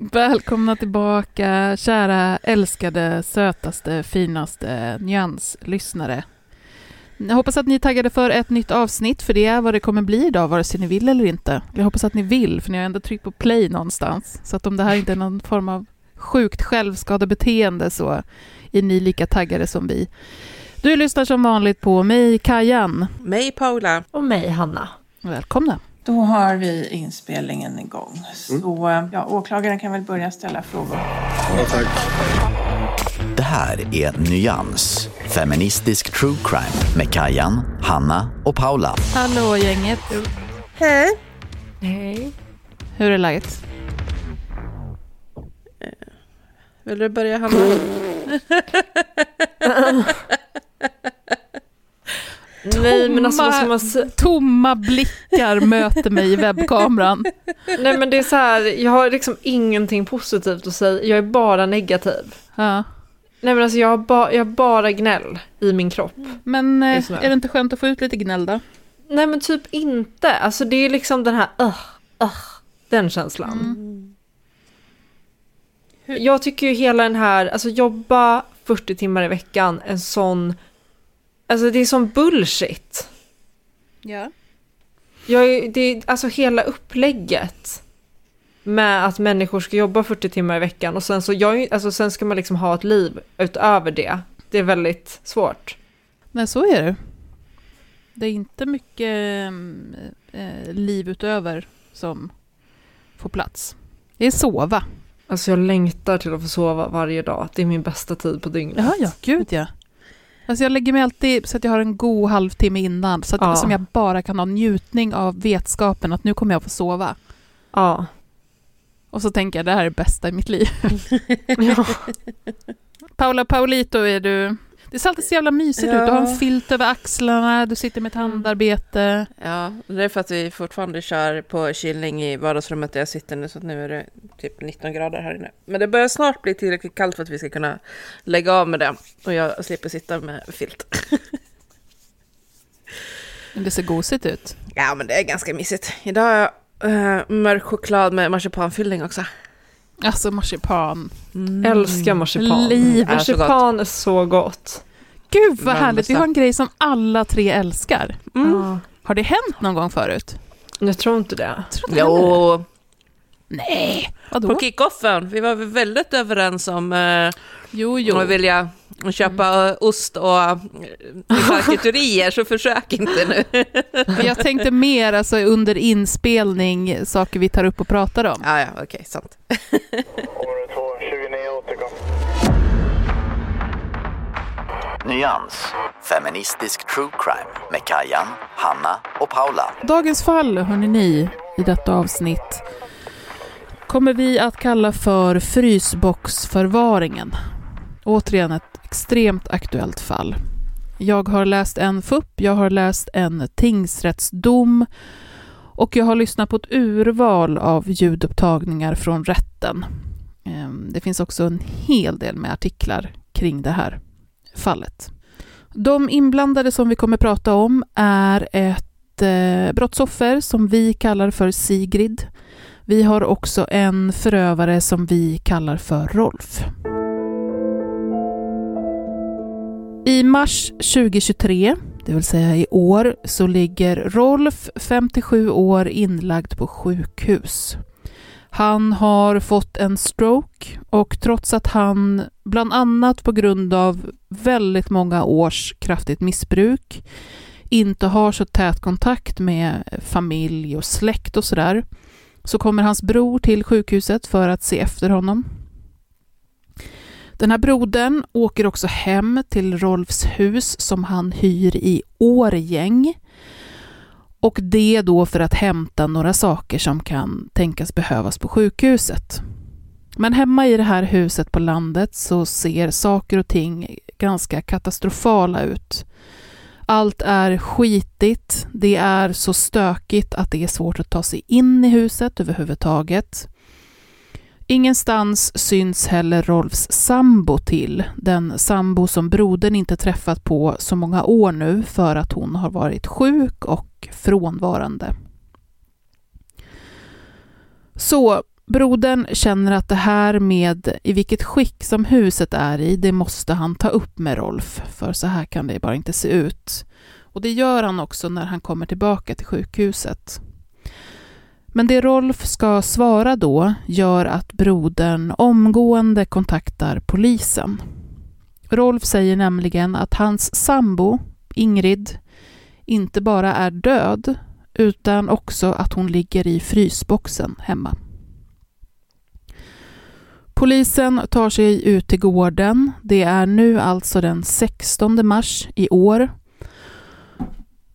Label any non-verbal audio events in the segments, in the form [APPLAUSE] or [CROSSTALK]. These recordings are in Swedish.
Välkomna tillbaka, kära, älskade, sötaste, finaste nyanslyssnare. Jag hoppas att ni är taggade för ett nytt avsnitt, för det är vad det kommer bli idag, vare sig ni vill eller inte. Jag hoppas att ni vill, för ni har ändå tryckt på play någonstans. Så att om det här inte är någon form av sjukt självskadebeteende så är ni lika taggade som vi. Du lyssnar som vanligt på mig, Kajan. Mig Paula. Och mig, Hanna. Välkomna. Då har vi inspelningen igång. Så ja, åklagaren kan väl börja ställa frågor. Det här är Nyans, feministisk true crime med Kajan, Hanna och Paula. Hallå gänget. Hej. Hej. Hur är läget? Vill du börja Hanna? [LAUGHS] [LAUGHS] Nej men alltså vad ska man säga? Tomma blickar möter mig i webbkameran. Nej men det är så här, jag har liksom ingenting positivt att säga, jag är bara negativ. Ja. Nej men alltså jag har, ba, jag har bara gnäll i min kropp. Men eh, är det inte skönt att få ut lite gnäll då? Nej men typ inte, alltså det är liksom den här uh, uh, den känslan. Mm. Jag tycker ju hela den här, alltså jobba 40 timmar i veckan, en sån, alltså det är sån bullshit. Ja. Jag, det är alltså hela upplägget med att människor ska jobba 40 timmar i veckan och sen så jag, alltså sen ska man liksom ha ett liv utöver det. Det är väldigt svårt. Nej, så är det. Det är inte mycket eh, liv utöver som får plats. Det är sova. Alltså jag längtar till att få sova varje dag. Det är min bästa tid på dygnet. Ja, ja, gud ja. Alltså jag lägger mig alltid så att jag har en god halvtimme innan, så att, Ja. som jag bara kan ha njutning av vetskapen att nu kommer jag få sova. Ja. Och så tänker jag det här är det bästa i mitt liv. [LAUGHS] ja. [LAUGHS] Paula Paulito är du. Det ser alltid så jävla mysigt ut. Du har en Ja. filt över axlarna, du sitter med ett handarbete. Ja, det är för att vi fortfarande kör på kylning i vardagsrummet där jag sitter nu, så nu är det typ 19 grader här inne. Men det börjar snart bli tillräckligt kallt för att vi ska kunna lägga av med det och jag slipper sitta med filt. [LAUGHS] Det ser gosigt ut. Ja, men det är ganska mysigt. Idag har jag uh, mörk choklad med marsipanfyllning också. Alltså marsipan. Älskar marsipan. Liv. är så gott. Marsipan är så gott. Gud vad härligt, vi har en grej som alla tre älskar. Ja. Har det hänt någon gång förut? Jag tror inte det. Tror. Jo, Nej, på vadå? kickoffen. Vi var väl väldigt överens om uh, Jo, jo. att vilja köpa eh, ost och uh, charkuterier, så försök inte nu. [LAUGHS] Jag tänkte mer alltså under inspelning, saker vi tar upp och pratar om. ja, ja, okej, sant. [LAUGHS] Nyans, feministisk true crime med Kajan, Hanna och Paula. Dagens fall, hörni ni, i detta avsnitt kommer vi att kalla för frysboxförvaringen. Återigen ett extremt aktuellt fall. Jag har läst en FUP, jag har läst en tingsrättsdom Och jag har lyssnat på ett urval av ljudupptagningar från rätten. Ehm, det finns också en hel del med artiklar kring det här fallet. De inblandade som vi kommer prata om är ett eh, brottsoffer som vi kallar för Sigrid. Vi har också en förövare som vi kallar för Rolf. I mars 2023, det vill säga i år, så ligger Rolf, 57 år, inlagd på sjukhus. Han har fått en stroke och trots att han bland annat på grund av väldigt många års kraftigt missbruk inte har så tät kontakt med familj och släkt och sådär, så kommer hans bror till sjukhuset för att se efter honom. Den här brodern åker också hem till Rolfs hus som han hyr i Årgäng. Och det då för att hämta några saker som kan tänkas behövas på sjukhuset. Men hemma i det här huset på landet så ser saker och ting ganska katastrofala ut. Allt är skitigt, det är så stökigt att det är svårt att ta sig in i huset överhuvudtaget. Ingenstans syns heller Rolfs sambo till, den sambo som brodern inte träffat på så många år nu för att hon har varit sjuk och frånvarande. Så brodern känner att det här med i vilket skick som huset är i, det måste han ta upp med Rolf, för så här kan det bara inte se ut. Och det gör han också när han kommer tillbaka till sjukhuset. Men det Rolf ska svara då gör att brodern omgående kontaktar polisen. Rolf säger nämligen att hans sambo, Ingrid, inte bara är död utan också att hon ligger i frysboxen hemma. Polisen tar sig ut till gården. Det är nu alltså den 16 mars i år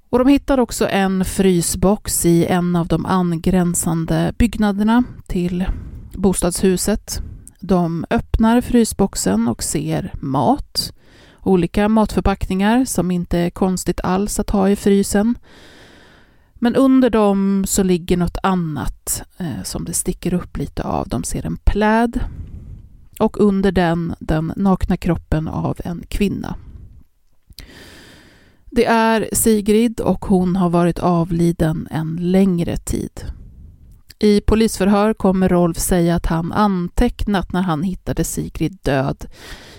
och de hittar också en frysbox i en av de angränsande byggnaderna till bostadshuset. De öppnar frysboxen och ser mat, olika matförpackningar som inte är konstigt alls att ha i frysen. Men under dem så ligger något annat eh, som det sticker upp lite av. De ser en pläd och under den den nakna kroppen av en kvinna. Det är Sigrid och hon har varit avliden en längre tid. I polisförhör kommer Rolf säga att han antecknat när han hittade Sigrid död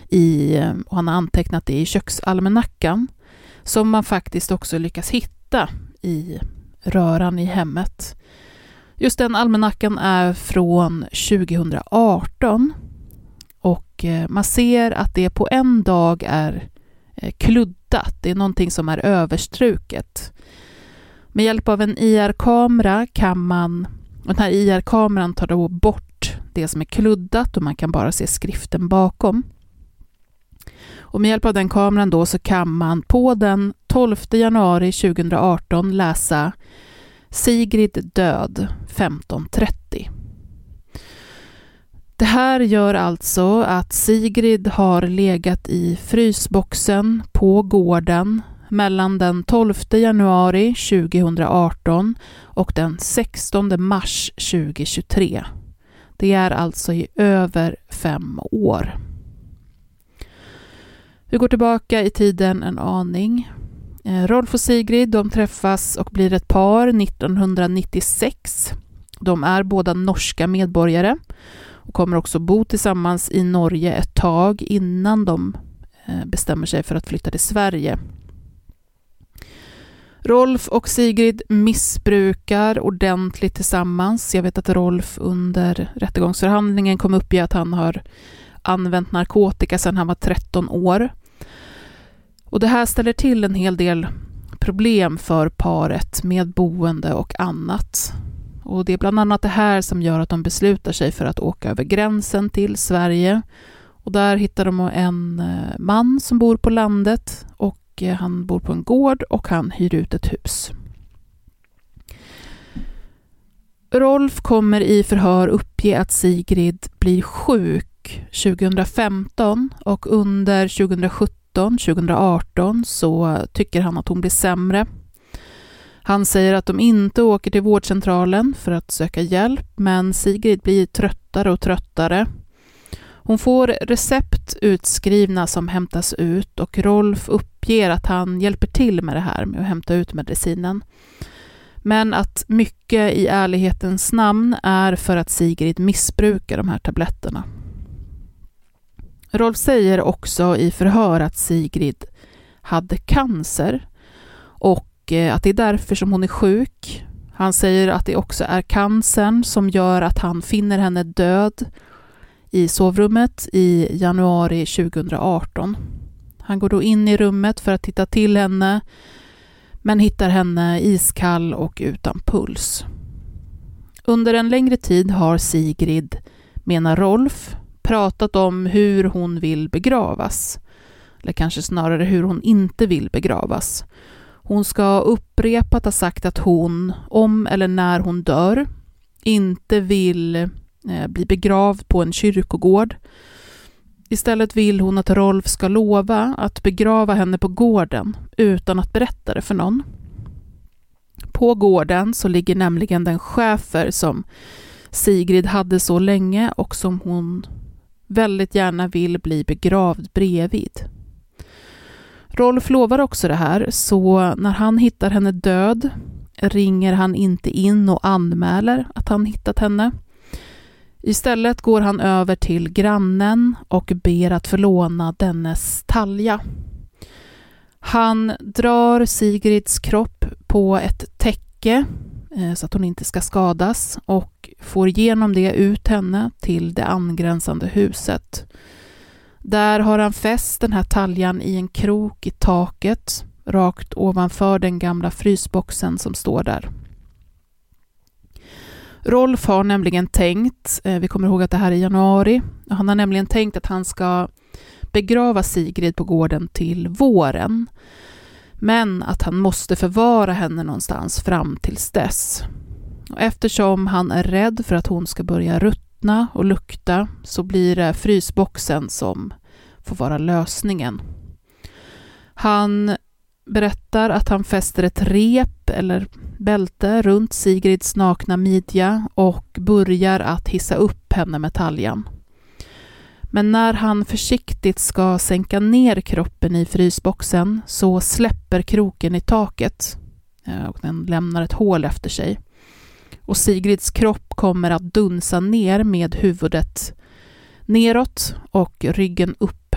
i, och han har antecknat det i köksalmanackan som man faktiskt också lyckas hitta i röran i hemmet. Just den almanackan är från 2018 och eh, man ser att det på en dag är eh, kluddat, det är någonting som är överstruket. Med hjälp av en IR-kamera kan man, och den här IR-kameran tar då bort det som är kluddat och man kan bara se skriften bakom. Och med hjälp av den kameran då så kan man på den 12 januari 2018 läsa Sigrid död 1530. Det här gör alltså att Sigrid har legat i frysboxen på gården mellan den 12 januari 2018 och den 16 mars 2023. Det är alltså i över fem år. Vi går tillbaka i tiden en aning. Eh, Rolf och Sigrid de träffas och blir ett par 1996. De är båda norska medborgare och kommer också bo tillsammans i Norge ett tag innan de eh, bestämmer sig för att flytta till Sverige. Rolf och Sigrid missbrukar ordentligt tillsammans. Jag vet att Rolf under rättegångsförhandlingen kom upp i att han har använt narkotika sedan han var 13 år. Och det här ställer till en hel del problem för paret med boende och annat. Och det är bland annat det här som gör att de beslutar sig för att åka över gränsen till Sverige. Och där hittar de en eh, man som bor på landet och eh, han bor på en gård och han hyr ut ett hus. Rolf kommer i förhör uppge att Sigrid blir sjuk 2015 och under 2017-2018 så tycker han att hon blir sämre han säger att de inte åker till vårdcentralen för att söka hjälp, men Sigrid blir tröttare och tröttare. Hon får recept utskrivna som hämtas ut och Rolf uppger att han hjälper till med det här med att hämta ut medicinen. Men att mycket i ärlighetens namn är för att Sigrid missbrukar de här tabletterna. Rolf säger också i förhör att Sigrid hade cancer och Eh, att det är därför som hon är sjuk. Han säger att det också är cancern som gör att han finner henne död i sovrummet i januari 2018. Han går då in i rummet för att titta till henne men hittar henne iskall och utan puls. Under en längre tid har Sigrid, menar Rolf, pratat om hur hon vill begravas. Eller kanske snarare hur hon inte vill begravas. Hon ska upprepat ha sagt att hon, om eller när hon dör, inte vill eh, bli begravd på en kyrkogård. Istället vill hon att Rolf ska lova att begrava henne på gården utan att berätta det för någon. På gården så ligger nämligen den chefer som Sigrid hade så länge och som hon väldigt gärna vill bli begravd bredvid. Rolf lovar också det här, så när han hittar henne död ringer han inte in och anmäler att han hittat henne. Istället går han över till grannen och ber att få låna dennes talja. Han drar Sigrids kropp på ett täcke eh, så att hon inte ska skadas och får genom det ut henne till det angränsande huset. Där har han fäst den här taljan i en krok i taket rakt ovanför den gamla frysboxen som står där. Rolf har nämligen tänkt, eh, vi kommer ihåg att det här är januari, han har nämligen tänkt att han ska begrava Sigrid på gården till våren. Men att han måste förvara henne någonstans fram tills dess. Och eftersom han är rädd för att hon ska börja ruttna och lukta så blir det frysboxen som får vara lösningen. Han berättar att han fäster ett rep eller bälte runt Sigrids nakna midja och börjar att hissa upp henne med taljan. Men när han försiktigt ska sänka ner kroppen i frysboxen så släpper kroken i taket eh, och den lämnar ett hål efter sig. Och Sigrids kropp kommer att dunsa ner med huvudet neråt och ryggen upp.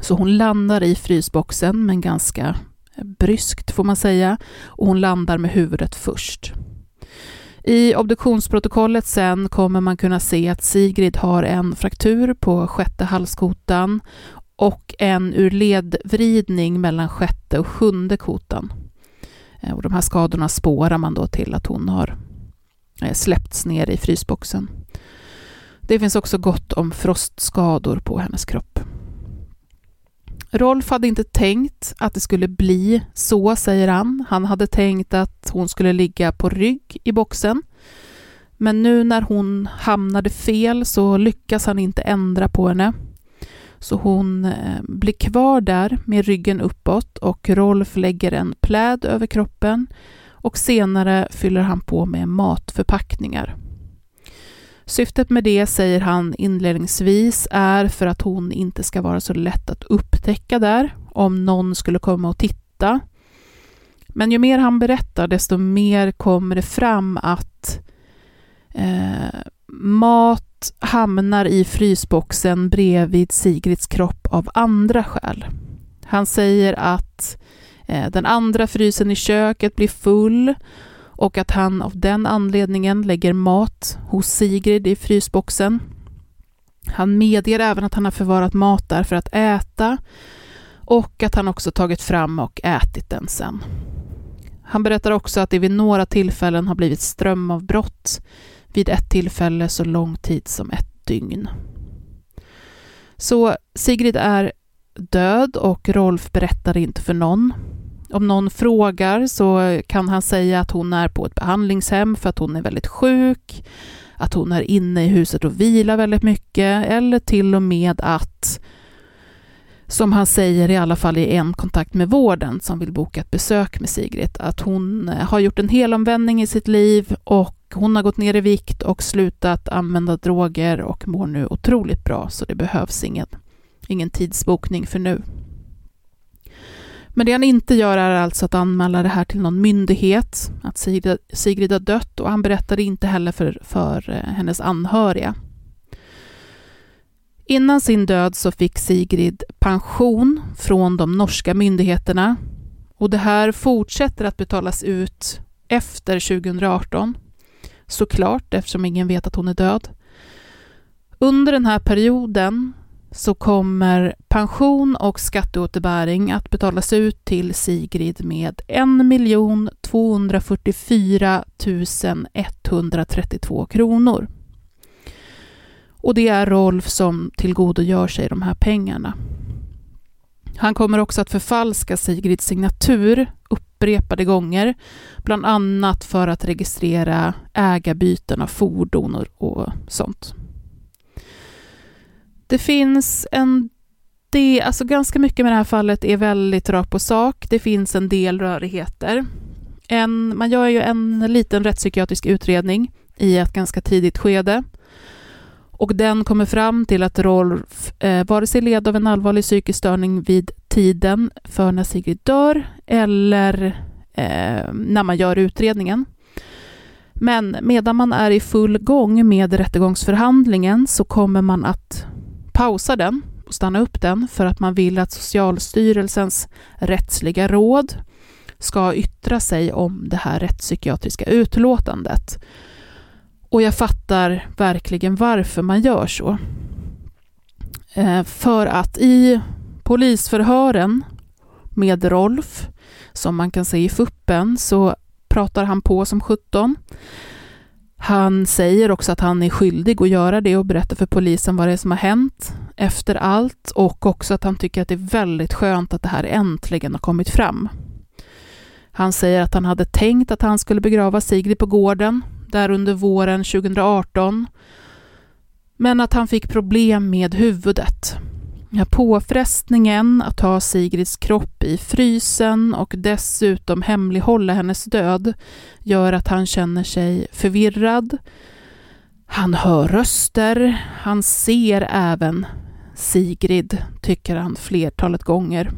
Så hon landar i frysboxen, men ganska bryskt får man säga, och hon landar med huvudet först. I obduktionsprotokollet sen kommer man kunna se att Sigrid har en fraktur på sjätte halskotan och en ur ledvridning mellan sjätte och sjunde kotan. Eh, och de här skadorna spårar man då till att hon har eh, släppts ner i frysboxen. Det finns också gott om frostskador på hennes kropp. Rolf hade inte tänkt att det skulle bli så, säger han. Han hade tänkt att hon skulle ligga på rygg i boxen. Men nu när hon hamnade fel så lyckas han inte ändra på henne. Så hon eh, blir kvar där med ryggen uppåt och Rolf lägger en pläd över kroppen och senare fyller han på med matförpackningar. Syftet med det, säger han inledningsvis, är för att hon inte ska vara så lätt att upptäcka där, om någon skulle komma och titta. Men ju mer han berättar, desto mer kommer det fram att eh, mat hamnar i frysboxen bredvid Sigrids kropp av andra skäl. Han säger att eh, den andra frysen i köket blir full och att han av den anledningen lägger mat hos Sigrid i frysboxen. Han medger även att han har förvarat mat där för att äta och att han också tagit fram och ätit den sen. Han berättar också att det vid några tillfällen har blivit strömavbrott, vid ett tillfälle så lång tid som ett dygn. Så Sigrid är död och Rolf berättar inte för någon. Om någon frågar så kan han säga att hon är på ett behandlingshem för att hon är väldigt sjuk, att hon är inne i huset och vilar väldigt mycket eller till och med att som han säger i alla fall i en kontakt med vården som vill boka ett besök med Sigrid, att hon har gjort en helomvändning i sitt liv och hon har gått ner i vikt och slutat använda droger och mår nu otroligt bra, så det behövs ingen, ingen tidsbokning för nu. Men det han inte gör är alltså att anmäla det här till någon myndighet, att Sigrid, Sigrid har dött och han berättade inte heller för, för eh, hennes anhöriga. Innan sin död så fick Sigrid pension från de norska myndigheterna och det här fortsätter att betalas ut efter 2018. Såklart, eftersom ingen vet att hon är död. Under den här perioden så kommer pension och skatteåterbäring att betalas ut till Sigrid med 1 244 132 kronor. Och det är Rolf som tillgodogör sig de här pengarna. Han kommer också att förfalska Sigrids signatur upprepade gånger, bland annat för att registrera ägarbyten av fordon och sånt. Det finns en del, alltså ganska mycket med det här fallet är väldigt rakt på sak. Det finns en del rörigheter. En, man gör ju en liten rättspsykiatrisk utredning i ett ganska tidigt skede. Och den kommer fram till att Rolf eh, vare sig led av en allvarlig psykisk störning vid tiden för när Sigrid dör eller eh, när man gör utredningen. Men medan man är i full gång med rättegångsförhandlingen så kommer man att pausa den och stanna upp den för att man vill att Socialstyrelsens rättsliga råd ska yttra sig om det här rättspsykiatriska utlåtandet. Och jag fattar verkligen varför man gör så. Eh, för att i polisförhören med Rolf, som man kan se i fuppen, så pratar han på som 17. Han säger också att han är skyldig att göra det och berätta för polisen vad det är som har hänt efter allt och också att han tycker att det är väldigt skönt att det här äntligen har kommit fram. Han säger att han hade tänkt att han skulle begrava Sigrid på gården där under våren 2018 men att han fick problem med huvudet. Ja, påfrestningen att ha Sigrids kropp i frysen och dessutom hemlighålla hennes död gör att han känner sig förvirrad. Han hör röster, han ser även Sigrid, tycker han flertalet gånger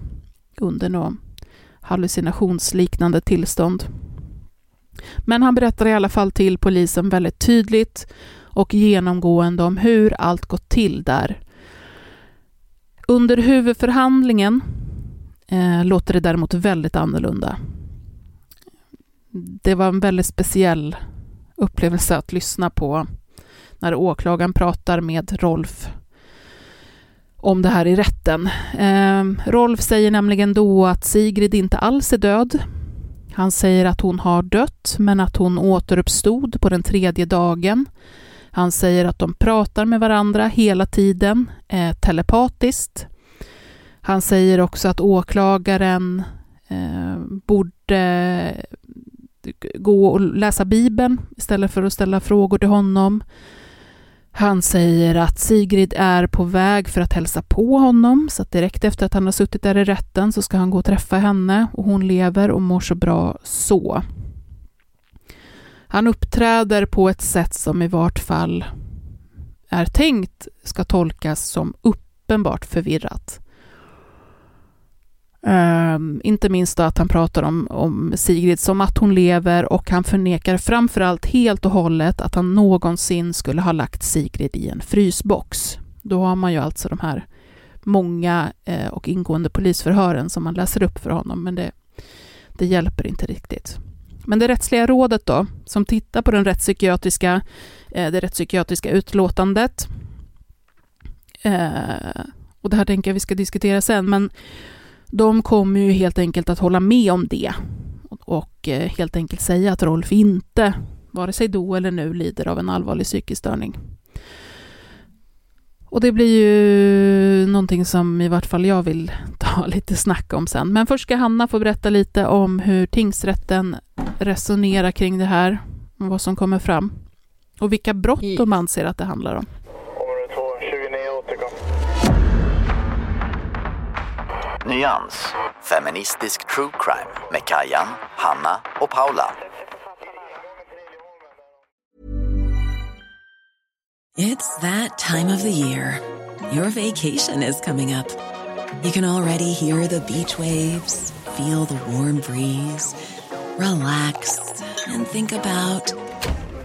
under något hallucinationsliknande tillstånd. Men han berättar i alla fall till polisen väldigt tydligt och genomgående om hur allt gått till där under huvudförhandlingen eh, låter det däremot väldigt annorlunda. Det var en väldigt speciell upplevelse att lyssna på när åklagaren pratar med Rolf om det här i rätten. Eh, Rolf säger nämligen då att Sigrid inte alls är död. Han säger att hon har dött, men att hon återuppstod på den tredje dagen han säger att de pratar med varandra hela tiden, eh, telepatiskt. Han säger också att åklagaren eh, borde gå och läsa Bibeln istället för att ställa frågor till honom. Han säger att Sigrid är på väg för att hälsa på honom, så att direkt efter att han har suttit där i rätten så ska han gå och träffa henne och hon lever och mår så bra så. Han uppträder på ett sätt som i vart fall är tänkt ska tolkas som uppenbart förvirrat. Um, inte minst då att han pratar om, om Sigrid som att hon lever och han förnekar framförallt helt och hållet att han någonsin skulle ha lagt Sigrid i en frysbox. Då har man ju alltså de här många eh, och ingående polisförhören som man läser upp för honom, men det, det hjälper inte riktigt. Men det rättsliga rådet då, som tittar på den rättspsykiatriska, eh, det rättspsykiatriska utlåtandet, eh, och det här tänker jag vi ska diskutera sen, men de kommer ju helt enkelt att hålla med om det och eh, helt enkelt säga att Rolf inte, vare sig då eller nu, lider av en allvarlig psykisk störning. Och det blir ju någonting som i vart fall jag vill [LAUGHS] ta lite snack om sen. Men först ska Hanna få berätta lite om hur tingsrätten resonerar kring det här och vad som kommer fram. Och vilka brott de anser att det handlar om. Nyans, feministisk true crime med Kajan, Hanna och Paula. It's that time of the year. Your vacation is coming up. You can already hear the beach waves, feel the warm breeze, relax, and think about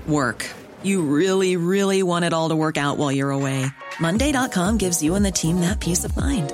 work. You really, really want it all to work out while you're away. Monday.com gives you and the team that peace of mind.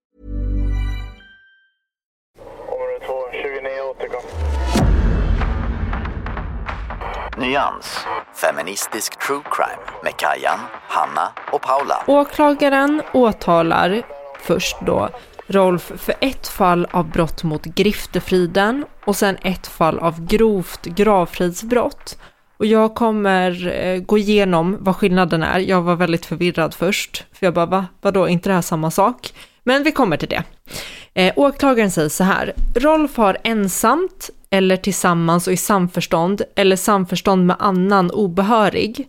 Nyans, feministisk true crime med Kajan, Hanna och Paula. Åklagaren åtalar först då Rolf för ett fall av brott mot griftefriden och sen ett fall av grovt gravfridsbrott. Och jag kommer eh, gå igenom vad skillnaden är. Jag var väldigt förvirrad först, för jag bara, va? Vadå, inte det här samma sak? Men vi kommer till det. Eh, åklagaren säger så här, Rolf har ensamt eller tillsammans och i samförstånd eller samförstånd med annan obehörig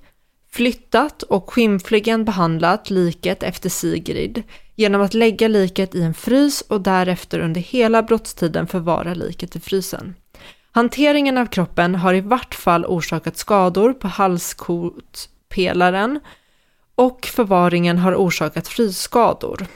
flyttat och skymfligen behandlat liket efter Sigrid genom att lägga liket i en frys och därefter under hela brottstiden förvara liket i frysen. Hanteringen av kroppen har i vart fall orsakat skador på halskotpelaren och förvaringen har orsakat frysskador.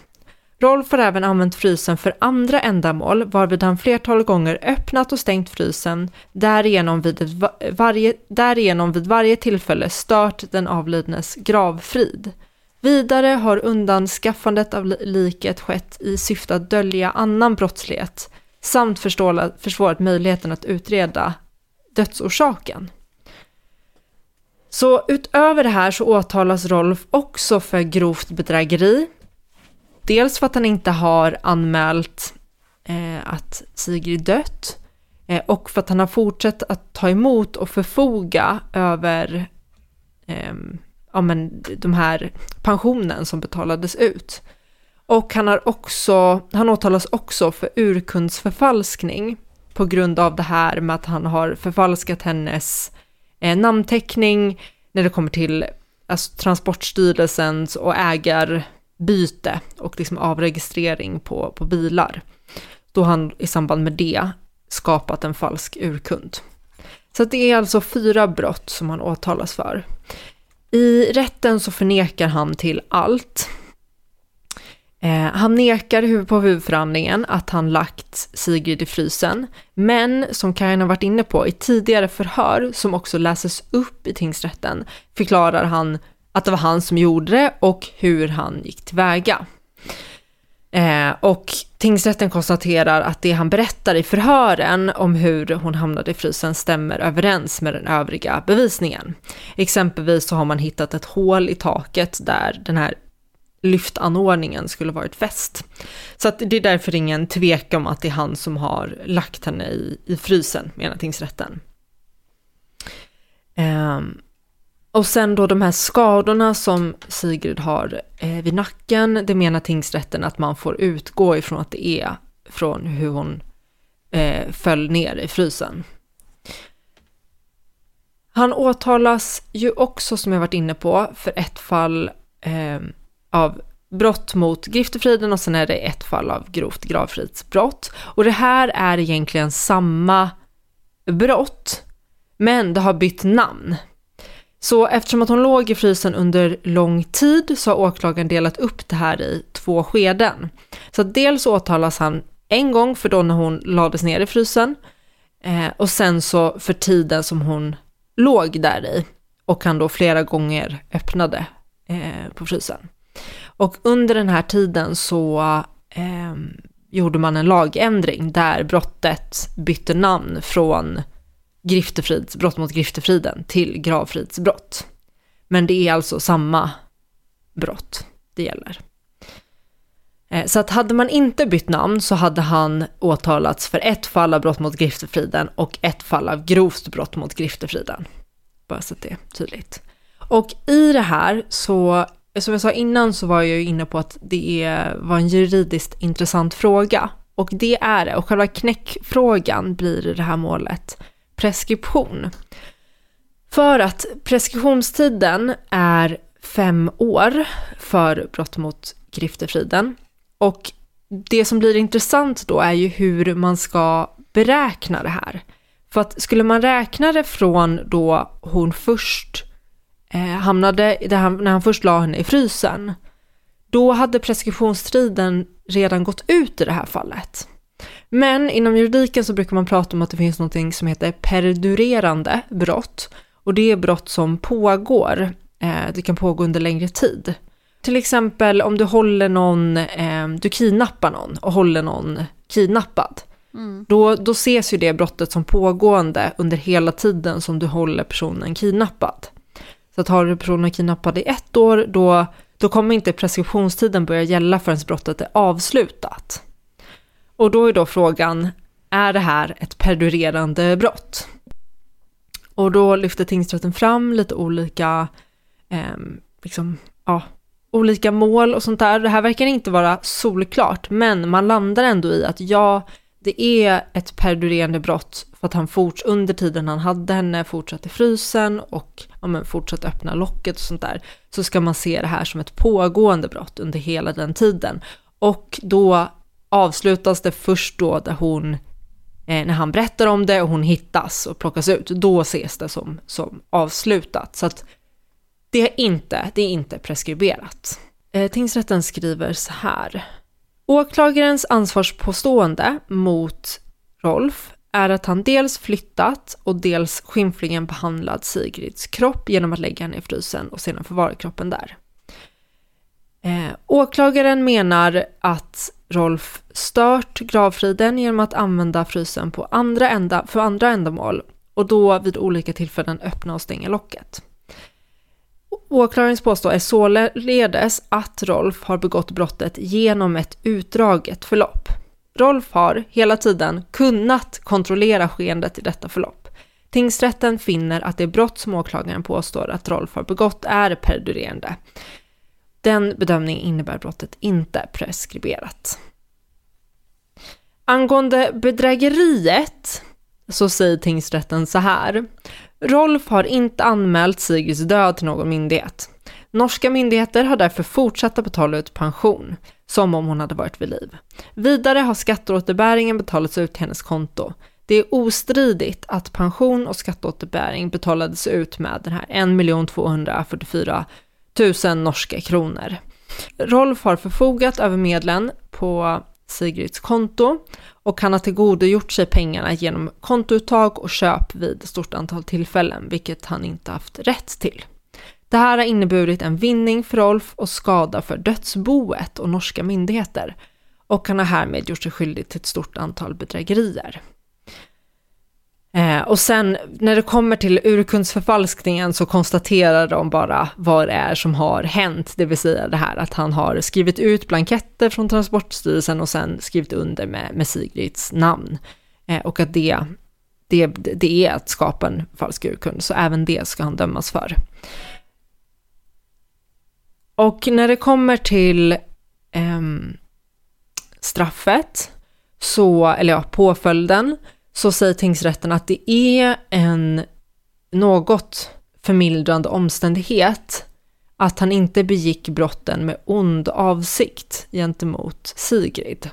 Rolf har även använt frysen för andra ändamål, varvid han flertal gånger öppnat och stängt frysen, därigenom vid, ett, varje, därigenom vid varje tillfälle stört den avlidnes gravfrid. Vidare har undanskaffandet av liket skett i syfte att dölja annan brottslighet, samt försvårat möjligheten att utreda dödsorsaken. Så utöver det här så åtalas Rolf också för grovt bedrägeri, Dels för att han inte har anmält eh, att Sigrid dött eh, och för att han har fortsatt att ta emot och förfoga över eh, ja, men, de här pensionen som betalades ut. Och han har också, han åtalas också för urkundsförfalskning på grund av det här med att han har förfalskat hennes eh, namnteckning när det kommer till alltså, Transportstyrelsens och ägar byte och liksom avregistrering på, på bilar. Då han i samband med det skapat en falsk urkund. Så det är alltså fyra brott som han åtalas för. I rätten så förnekar han till allt. Eh, han nekar på huvudförhandlingen att han lagt Sigrid i frysen, men som Karin har varit inne på i tidigare förhör som också läses upp i tingsrätten förklarar han att det var han som gjorde det och hur han gick tillväga. Eh, och tingsrätten konstaterar att det han berättar i förhören om hur hon hamnade i frysen stämmer överens med den övriga bevisningen. Exempelvis så har man hittat ett hål i taket där den här lyftanordningen skulle varit fäst. Så att det är därför ingen tvekan om att det är han som har lagt henne i, i frysen, menar tingsrätten. Um, och sen då de här skadorna som Sigrid har eh, vid nacken, det menar tingsrätten att man får utgå ifrån att det är från hur hon eh, föll ner i frysen. Han åtalas ju också, som jag varit inne på, för ett fall eh, av brott mot griftefriden och sen är det ett fall av grovt gravfridsbrott. Och det här är egentligen samma brott, men det har bytt namn. Så eftersom att hon låg i frysen under lång tid så har åklagaren delat upp det här i två skeden. Så dels åtalas han en gång för då när hon lades ner i frysen eh, och sen så för tiden som hon låg där i och han då flera gånger öppnade eh, på frysen. Och under den här tiden så eh, gjorde man en lagändring där brottet bytte namn från griftefrids, brott mot griftefriden till gravfridsbrott. Men det är alltså samma brott det gäller. Eh, så att hade man inte bytt namn så hade han åtalats för ett fall av brott mot griftefriden och ett fall av grovt brott mot griftefriden. Bara så att det är tydligt. Och i det här så, som jag sa innan så var jag ju inne på att det är, var en juridiskt intressant fråga. Och det är det. Och själva knäckfrågan blir i det här målet preskription. För att preskriptionstiden är fem år för brott mot griftefriden. Och det som blir intressant då är ju hur man ska beräkna det här. För att skulle man räkna det från då hon först eh, hamnade, han, när han först la henne i frysen, då hade preskriptionstiden redan gått ut i det här fallet. Men inom juridiken så brukar man prata om att det finns något som heter perdurerande brott. Och det är brott som pågår, eh, det kan pågå under längre tid. Till exempel om du håller någon, eh, du kidnappar någon och håller någon kidnappad. Mm. Då, då ses ju det brottet som pågående under hela tiden som du håller personen kidnappad. Så att har du personen kidnappad i ett år, då, då kommer inte preskriptionstiden börja gälla förrän brottet är avslutat. Och då är då frågan, är det här ett perdurerande brott? Och då lyfter tingsrätten fram lite olika, eh, liksom, ja, olika mål och sånt där. Det här verkar inte vara solklart, men man landar ändå i att ja, det är ett perdurerande brott för att han forts under tiden han hade henne fortsatte frysen och ja, men fortsatte öppna locket och sånt där. Så ska man se det här som ett pågående brott under hela den tiden. Och då avslutas det först då där hon, eh, när han berättar om det och hon hittas och plockas ut, då ses det som, som avslutat. Så att det är inte, det är inte preskriberat. Eh, tingsrätten skriver så här. Åklagarens ansvarspåstående mot Rolf är att han dels flyttat och dels skymfligen behandlat Sigrids kropp genom att lägga henne i frysen och sedan förvara kroppen där. Eh, åklagaren menar att Rolf stört gravfriden genom att använda frysen på andra ända, för andra ändamål och då vid olika tillfällen öppna och stänga locket. Åklagarens påstå är således att Rolf har begått brottet genom ett utdraget förlopp. Rolf har hela tiden kunnat kontrollera skeendet i detta förlopp. Tingsrätten finner att det brott som åklagaren påstår att Rolf har begått är perdurerande. Den bedömningen innebär brottet inte preskriberat. Angående bedrägeriet så säger tingsrätten så här. Rolf har inte anmält Sigrids död till någon myndighet. Norska myndigheter har därför fortsatt att betala ut pension, som om hon hade varit vid liv. Vidare har skatteåterbäringen betalats ut till hennes konto. Det är ostridigt att pension och skatteåterbäring betalades ut med den här 1 244 000 norska kronor. Rolf har förfogat över medlen på Sigrids konto och han har tillgodogjort sig pengarna genom kontouttag och köp vid ett stort antal tillfällen, vilket han inte haft rätt till. Det här har inneburit en vinning för Rolf och skada för dödsboet och norska myndigheter och han har härmed gjort sig skyldig till ett stort antal bedrägerier. Eh, och sen när det kommer till urkundsförfalskningen så konstaterar de bara vad det är som har hänt, det vill säga det här att han har skrivit ut blanketter från Transportstyrelsen och sen skrivit under med, med Sigrids namn. Eh, och att det, det, det är att skapa en falsk urkund, så även det ska han dömas för. Och när det kommer till eh, straffet, så, eller ja, påföljden, så säger tingsrätten att det är en något förmildrande omständighet att han inte begick brotten med ond avsikt gentemot Sigrid.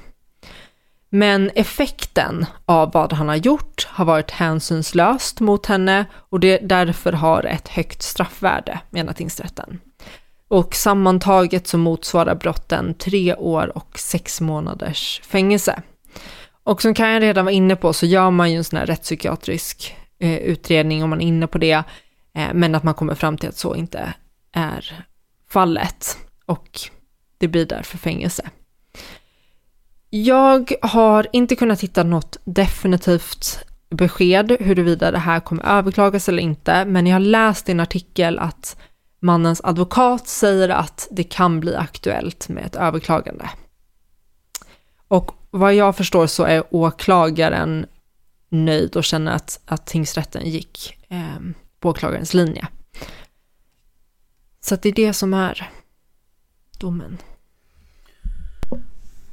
Men effekten av vad han har gjort har varit hänsynslöst mot henne och det därför har ett högt straffvärde, menar tingsrätten. Och sammantaget så motsvarar brotten tre år och sex månaders fängelse. Och som Kajan redan var inne på så gör man ju en sån här rättspsykiatrisk eh, utredning om man är inne på det, eh, men att man kommer fram till att så inte är fallet och det blir därför fängelse. Jag har inte kunnat hitta något definitivt besked huruvida det här kommer överklagas eller inte, men jag har läst i en artikel att mannens advokat säger att det kan bli aktuellt med ett överklagande. Och vad jag förstår så är åklagaren nöjd och känner att, att tingsrätten gick eh, på åklagarens linje. Så att det är det som är domen.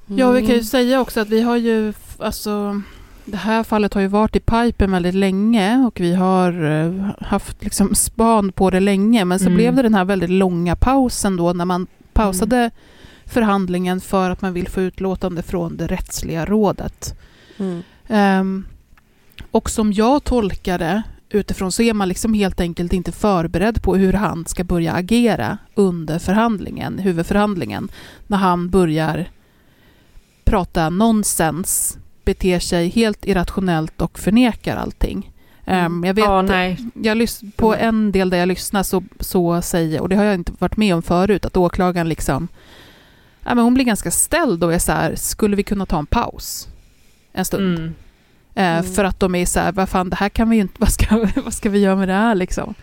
Ja, vi kan ju säga också att vi har ju, alltså, det här fallet har ju varit i pipen väldigt länge och vi har eh, haft liksom span på det länge, men så Mm. blev det den här väldigt långa pausen då när man pausade förhandlingen för att man vill få utlåtande från det rättsliga rådet. Mm. Ehm, och som jag tolkar det utifrån så är man liksom helt enkelt inte förberedd på hur han ska börja agera under förhandlingen, huvudförhandlingen, när han börjar prata nonsens, beter sig helt irrationellt och förnekar allting. Ehm, jag vet, Ja, nej. jag på en del där jag lyssnar så, så säger, och det har jag inte varit med om förut, att åklagaren liksom, ja, men hon blir ganska ställd och är så här, skulle vi kunna ta en paus en stund? Mm. Eh, Mm. För att de är så här, vad fan, det här kan vi ju inte, [LAUGHS] vad ska, vad ska vi göra med det här liksom?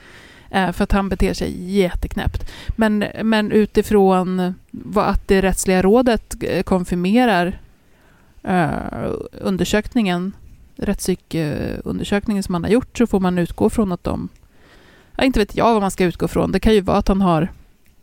Eh, för att han beter sig jätteknäppt. Men, men utifrån vad att det rättsliga rådet eh, konfirmerar eh, undersökningen, rättspsykundersökningen som man har gjort, så får man utgå från att de, ja, inte vet jag vad man ska utgå från, det kan ju vara att han har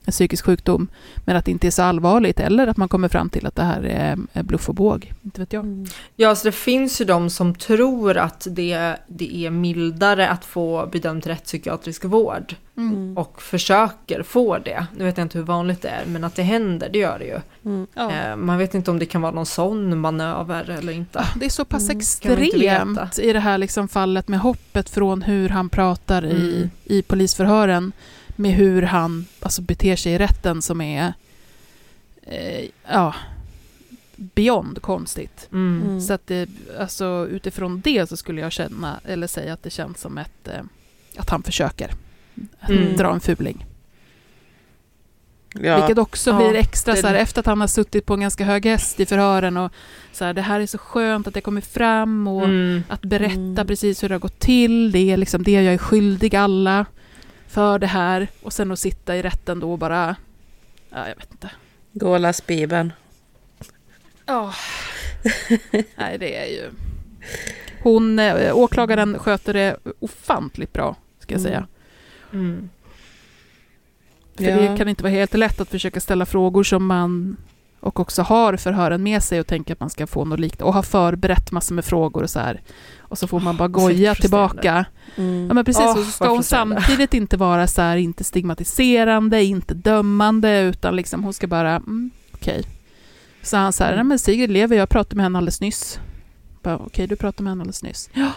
en psykisk sjukdom, men att det inte är så allvarligt, eller att man kommer fram till att det här är, är bluff och båg. Inte vet jag. Ja, så det finns ju de som tror att det, det är mildare att få bedömd rättspsykiatrisk vård Mm. och försöker få det. Nu vet jag inte hur vanligt det är, men att det händer, det gör det ju. Ja. Eh, Man vet inte om det kan vara någon sån manöver eller inte. Det är så pass Mm, extremt i det här liksom fallet med hoppet från hur han pratar i, Mm. i polisförhören med hur han alltså, beter sig i rätten som är eh, ja, beyond konstigt. Mm. Så att det, alltså, utifrån det så skulle jag känna, eller säga att det känns som ett, eh, att han försöker Mm. dra en fuling. Ja. Vilket också Ja, blir extra det- så här, efter att han har suttit på en ganska hög häst i förhören och så här, det här är så skönt att det kommer fram och Mm. att berätta Mm. precis hur det har gått till. Det är liksom det jag är skyldig alla för det här. Och sen att sitta i rätten då och bara, ja jag vet inte. Gå och läs Bibeln. Ja. [LAUGHS] Nej, det är ju... Hon, eh, åklagaren sköter det ofantligt bra, ska jag Mm. säga. Mm. För Ja. det kan inte vara helt lätt att försöka ställa frågor som man och också har förhören med sig och tänker att man ska få något likt och har förberett massor med frågor och så här. Och så får man bara goja tillbaka. Mm. Ja men precis, och så ska hon samtidigt inte vara så här, inte stigmatiserande, inte dömande, utan liksom hon ska bara, mm, okej. Så han så här, nej men Sigrid lever, jag pratade med henne alldeles nyss. Okej, du pratade med henne alldeles nyss. Ja.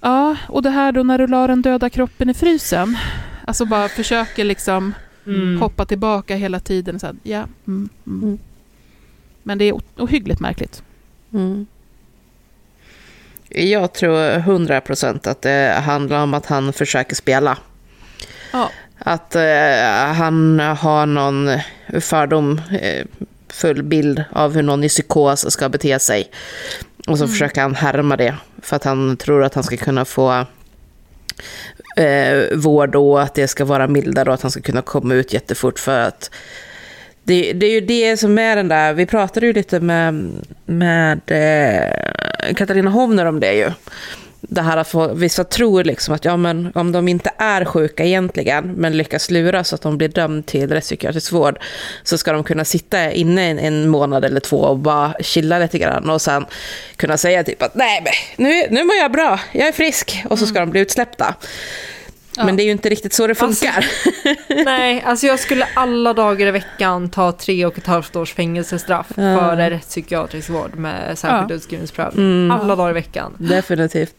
ja, och det här då när du la den döda kroppen i frysen. Alltså bara försöker liksom Mm. hoppa tillbaka hela tiden. Så här, ja, mm, mm. Men det är ohyggligt märkligt. Mm. Jag tror 100% att det handlar om att han försöker spela. Ja. Att eh, han har någon fördom, eh, full bild av hur någon i psykos ska bete sig. Och så Mm. försöker han härma det. För att han tror att han ska kunna få eh, vård och att det ska vara mildare och att han ska kunna komma ut jättefort. För att det, det är ju det som är den där, vi pratade ju lite med, med eh, Katarina Hovner om det ju. Det här att få, vissa tror liksom att ja, men om de inte är sjuka egentligen, men lyckas lura så att de blir dömd till rättspsykiatrisk vård, så ska de kunna sitta inne en, en månad eller två och bara chilla lite grann och sen kunna säga typ att nej, men nu, nu mår jag bra, jag är frisk, och så ska de bli utsläppta. Ja. Men det är ju inte riktigt så det funkar. [LAUGHS] Nej, alltså jag skulle alla dagar i veckan ta tre och ett halvt års fängelsestraff Ja. för rättspsykiatrisk vård med särskild Ja. utskrivningsprövning. Mm. Alla dagar i veckan. Definitivt.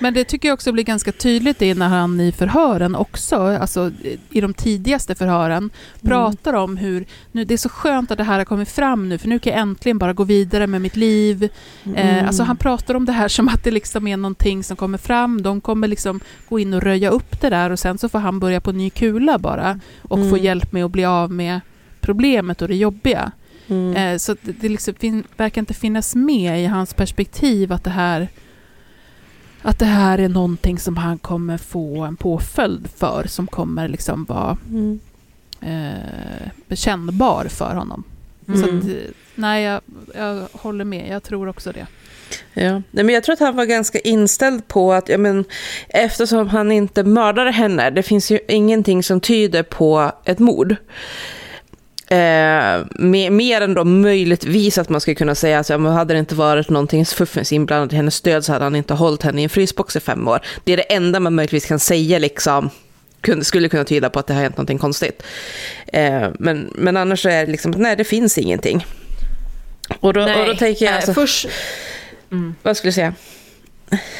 Men det tycker jag också blir ganska tydligt i när han i förhören också, alltså i de tidigaste förhören, pratar om hur nu, det är så skönt att det här har kommit fram nu, för nu kan jag äntligen bara gå vidare med mitt liv. Eh, alltså han pratar om det här som att det liksom är någonting som kommer fram, de kommer liksom gå in och röja upp det där och sen så får han börja på ny kula bara och få Mm. hjälp med att bli av med problemet och det jobbiga. Mm. Eh, så det, det liksom fin- verkar inte finnas med i hans perspektiv att det här att det här är någonting som han kommer få en påföljd för, som kommer liksom vara Mm. eh, kännbar för honom. Mm. Så att, nej, jag, jag håller med. Jag tror också det. Ja. Nej, men jag tror att han var ganska inställd på att ja, men, eftersom han inte mördade henne, det finns ju ingenting som tyder på ett mord. Eh, mer, mer än då möjligtvis att man skulle kunna säga att men hade det inte varit någonting fuffens inblandat i hennes död så hade han inte hållit henne i en frysbox i fem år. Det är det enda man möjligtvis kan säga liksom kunde, skulle kunna tyda på att det har hänt någonting konstigt. Eh, men, men annars är det liksom, nej det finns ingenting. Och då, och då tänker jag... nej, Alltså, först, Vad skulle du säga?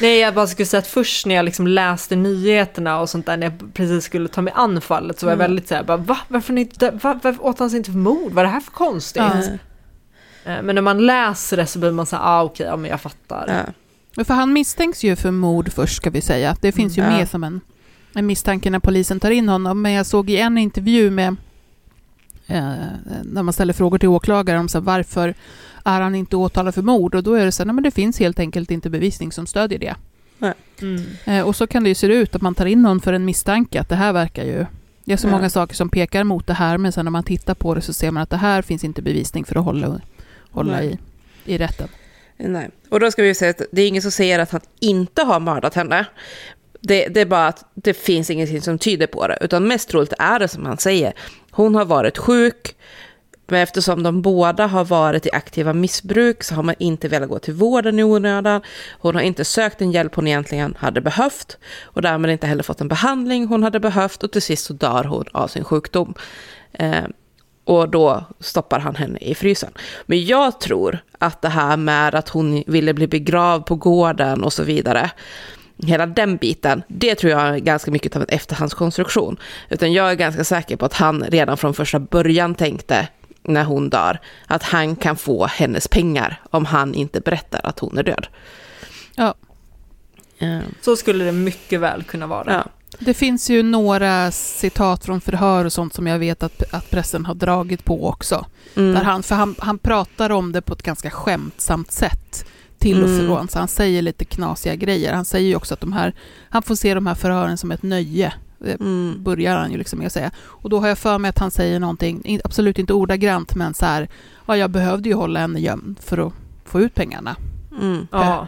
Nej, jag bara skulle säga att först när jag liksom läste nyheterna och sånt där, när jag precis skulle ta mig an fallet, så var jag Mm. väldigt så här, bara, va? Varför, ni va? Varför åt han sig inte för mord? Vad är det här för konstigt? Ja. Eh, Men när man läser det så blir man så här, ah okej, ja men jag fattar. Men För han misstänks ju för mord först, ska vi säga. Det finns ju Mm. med Ja. som en, en misstanke när polisen tar in honom. Men jag såg i en intervju med eh, när man ställer frågor till åklagaren om så här, varför är han inte åtalad för mord? Och då är det så här, nej, men det finns helt enkelt inte bevisning som stödjer det. Nej. Mm. Eh, och så kan det ju se ut att man tar in någon för en misstanke att det här verkar ju... Det är så Ja. många saker som pekar mot det här, men sen när man tittar på det så ser man att det här finns inte bevisning för att hålla, hålla i, i rätten. Nej. Och då ska vi säga att det är ingen som säger att han inte har mördat henne. Det, det är bara att det finns ingenting som tyder på det. Utan mest troligt är det som han säger. Hon har varit sjuk. Men eftersom de båda har varit i aktiva missbruk så har man inte velat gå till vården i onödan. Hon har inte sökt den hjälp hon egentligen hade behövt. Och därmed inte heller fått en behandling hon hade behövt. Och till sist så dör hon av sin sjukdom. Eh, och då stoppar han henne i frysen. Men jag tror att det här med att hon ville bli begravd på gården och så vidare, hela den biten, det tror jag är ganska mycket av en efterhandskonstruktion. Utan jag är ganska säker på att han redan från första början tänkte, när hon dör, att han kan få hennes pengar om han inte berättar att hon är död. Ja. Eh, Så skulle det mycket väl kunna vara. Ja. Det finns ju några citat från förhör och sånt som jag vet att, att pressen har dragit på också. Mm. Där han, för han, han pratar om det på ett ganska skämtsamt sätt till och Mm. från, så han säger lite knasiga grejer. Han säger ju också att de här, han får se de här förhören som ett nöje, Mm. börjar han ju liksom med att säga. Och då har jag för mig att han säger någonting, in- absolut inte ordagrant, men så här, ja jag behövde ju hålla henne gömd för att få ut pengarna. Mm. Ja.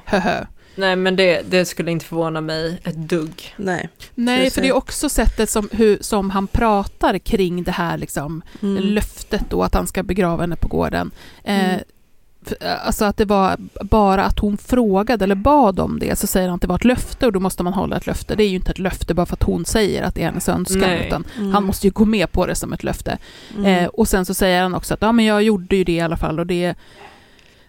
Nej men det, det skulle inte förvåna mig ett dugg. Nej. Nej, för det är också sättet som, hur, som han pratar kring det här liksom, Mm. löftet då att han ska begrava henne på gården. Eh, Mm. För, alltså att det var bara att hon frågade eller bad om det, så säger han att det var ett löfte och då måste man hålla ett löfte. Det är ju inte ett löfte bara för att hon säger att det är hennes önskan, Nej. utan Mm. han måste ju gå med på det som ett löfte. Mm. Eh, och sen så säger han också att ja, men jag gjorde ju det i alla fall och det,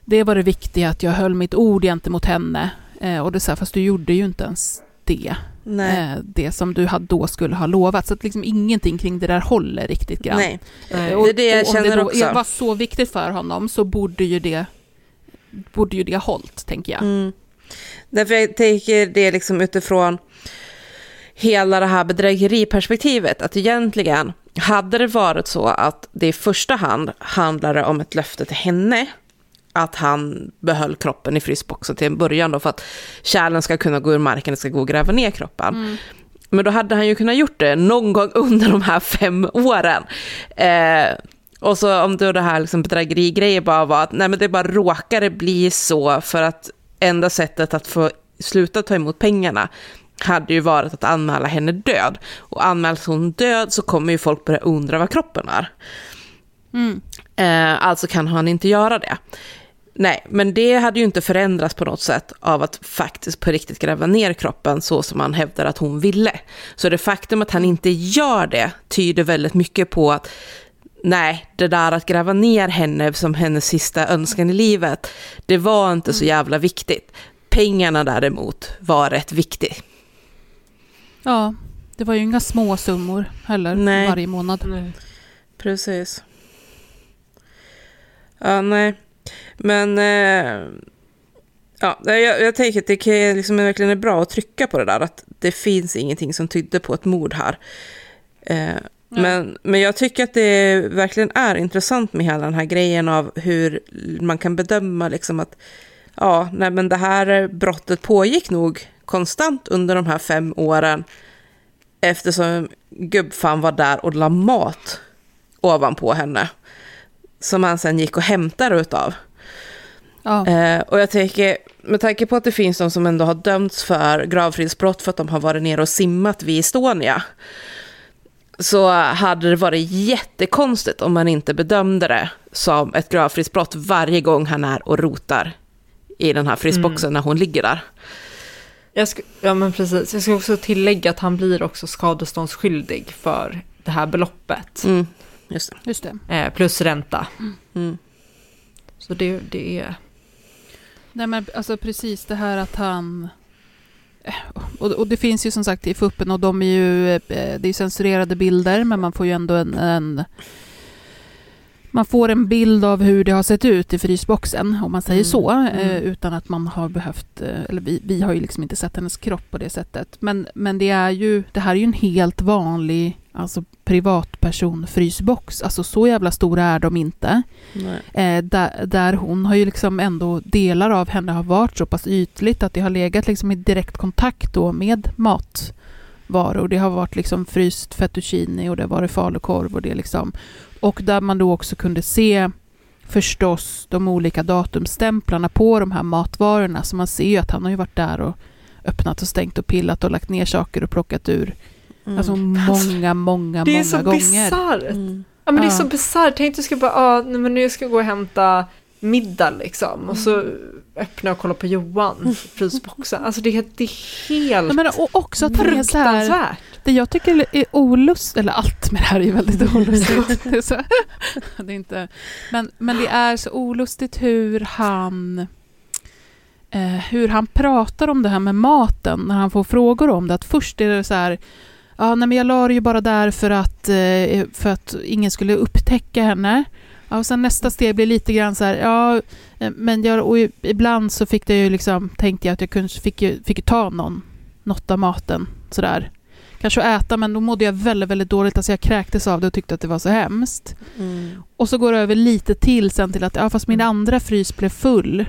det var det viktiga att jag höll mitt ord gentemot henne. Eh, och det är så här, fast du gjorde ju inte ens det. Nej. Eh, det som du då skulle ha lovat. Så att liksom ingenting kring det där håller riktigt grann. Nej. Nej. Och, Det är det jag och om känner det då också. var så viktigt för honom så borde ju det borde ju det ha hållit, tänker jag. Mm. Därför jag tänker det liksom utifrån hela det här bedrägeriperspektivet, att egentligen hade det varit så att det i första hand handlade om ett löfte till henne, att han behöll kroppen i frysboxen till en början då för att kärlen ska kunna gå ur marken och ska gå och gräva ner kroppen. Mm. Men då hade han ju kunnat gjort det någon gång under de här fem åren. Eh, och så om då det här liksom bedrägerigrejen bara var att nej men det bara råkade bli så för att enda sättet att få sluta ta emot pengarna hade ju varit att anmäla henne död. Och anmäls hon död så kommer ju folk börja undra vad kroppen är. Mm. Eh, alltså kan han inte göra det. Nej, men det hade ju inte förändrats på något sätt av att faktiskt på riktigt gräva ner kroppen så som han hävdar att hon ville. Så det faktum att han inte gör det tyder väldigt mycket på att nej, det där att gräva ner henne som hennes sista önskan i livet, det var inte så jävla viktigt. Pengarna däremot var rätt viktigt. Ja, det var ju inga små summor heller Nej. varje månad. Precis. Ja, nej. Men eh, ja, jag, jag tänker att det kan, liksom verkligen är bra att trycka på det där, att det finns ingenting som tydde på ett mord här. Eh, men, men jag tycker att det verkligen är intressant med hela den här grejen av hur man kan bedöma liksom att ja, nej men det här brottet pågick nog konstant under de här fem åren eftersom gubbfan var där och la mat ovanpå henne som han sen gick och hämtade utav. Ja. Eh, och jag tänker, med tanke på att det finns de som ändå har dömts för gravfridsbrott för att de har varit nere och simmat vid Estonia, så hade det varit jättekonstigt om man inte bedömde det som ett gravfridsbrott varje gång han är och rotar i den här frysboxen Mm. när hon ligger där. Jag ska, ja men precis, jag ska också tillägga att han blir också skadeståndsskyldig för det här beloppet. Mm, just det. Just det. Eh, plus ränta. Mm. Så det, det är... Nej men alltså precis det här att han... eh, Och, och det finns ju som sagt i FUPen och de är ju, eh, det är ju censurerade bilder men man får ju ändå en, en man får en bild av hur det har sett ut i frysboxen, om man säger Mm, så, mm. eh, utan att man har behövt, eh, eller vi, vi har ju liksom inte sett hennes kropp på det sättet. Men, men det är ju, det här är ju en helt vanlig, alltså privatperson-frysbox. Alltså så jävla stora är de inte. Eh, där, där hon har ju liksom ändå, delar av henne har varit så pass ytligt att det har legat liksom i direkt kontakt då med matvaror. Det har varit liksom fryst fettuccine och det har varit falukorv och det liksom. Och där man då också kunde se förstås de olika datumstämplarna på de här matvarorna. Så man ser ju att han har ju varit där och öppnat och stängt och pillat och lagt ner saker och plockat ur. Mm. Alltså många, många, Det är många så gånger. bisarrt. Mm. Ja men det är så bisarrt. Tänk du ska bara, ah, nej, men nu ska jag gå och hämta middag liksom. Och så öppna och kolla på Johan, frysboxen. Alltså det är, det är helt menar, och också att han är så här, fruktansvärt. Det jag tycker är olust, eller allt med det här är ju väldigt olustigt. Det [LAUGHS] är så, [LAUGHS] det är inte, men, men det är så olustigt hur han eh, hur han pratar om det här med maten när han får frågor om det. Att först är det så här, ja, nej, men jag la det ju bara där för att, eh, för att ingen skulle upptäcka henne. Ja, och sen nästa steg blir lite grann så här, ja, eh, men jag, och ibland så fick det ju liksom, tänkte jag att jag kunde, fick, ju, fick ju ta någon, något av maten sådär. Kanske att äta, men då mådde jag väldigt, väldigt dåligt. Alltså jag kräktes av det och tyckte att det var så hemskt. Mm. Och så går det över lite till sen till att, ja fast min andra frys blev full.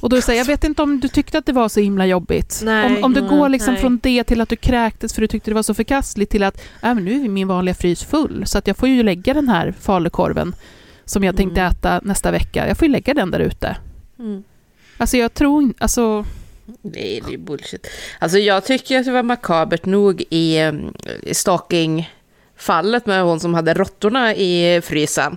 Och då här, jag vet inte om du tyckte att det var så himla jobbigt. Nej, om, om du går liksom nej. från det till att du kräktes för du tyckte det var så förkastligt till att, ja men nu är min vanliga frys full. Så att jag får ju lägga den här falukorven som jag tänkte Mm. äta nästa vecka. Jag får ju lägga den där ute. Mm. Alltså jag tror inte, alltså... Nej, det är bullshit. Alltså jag tycker att det var makabert nog i, eh, i stalking-fallet med hon som hade råttorna i frysen.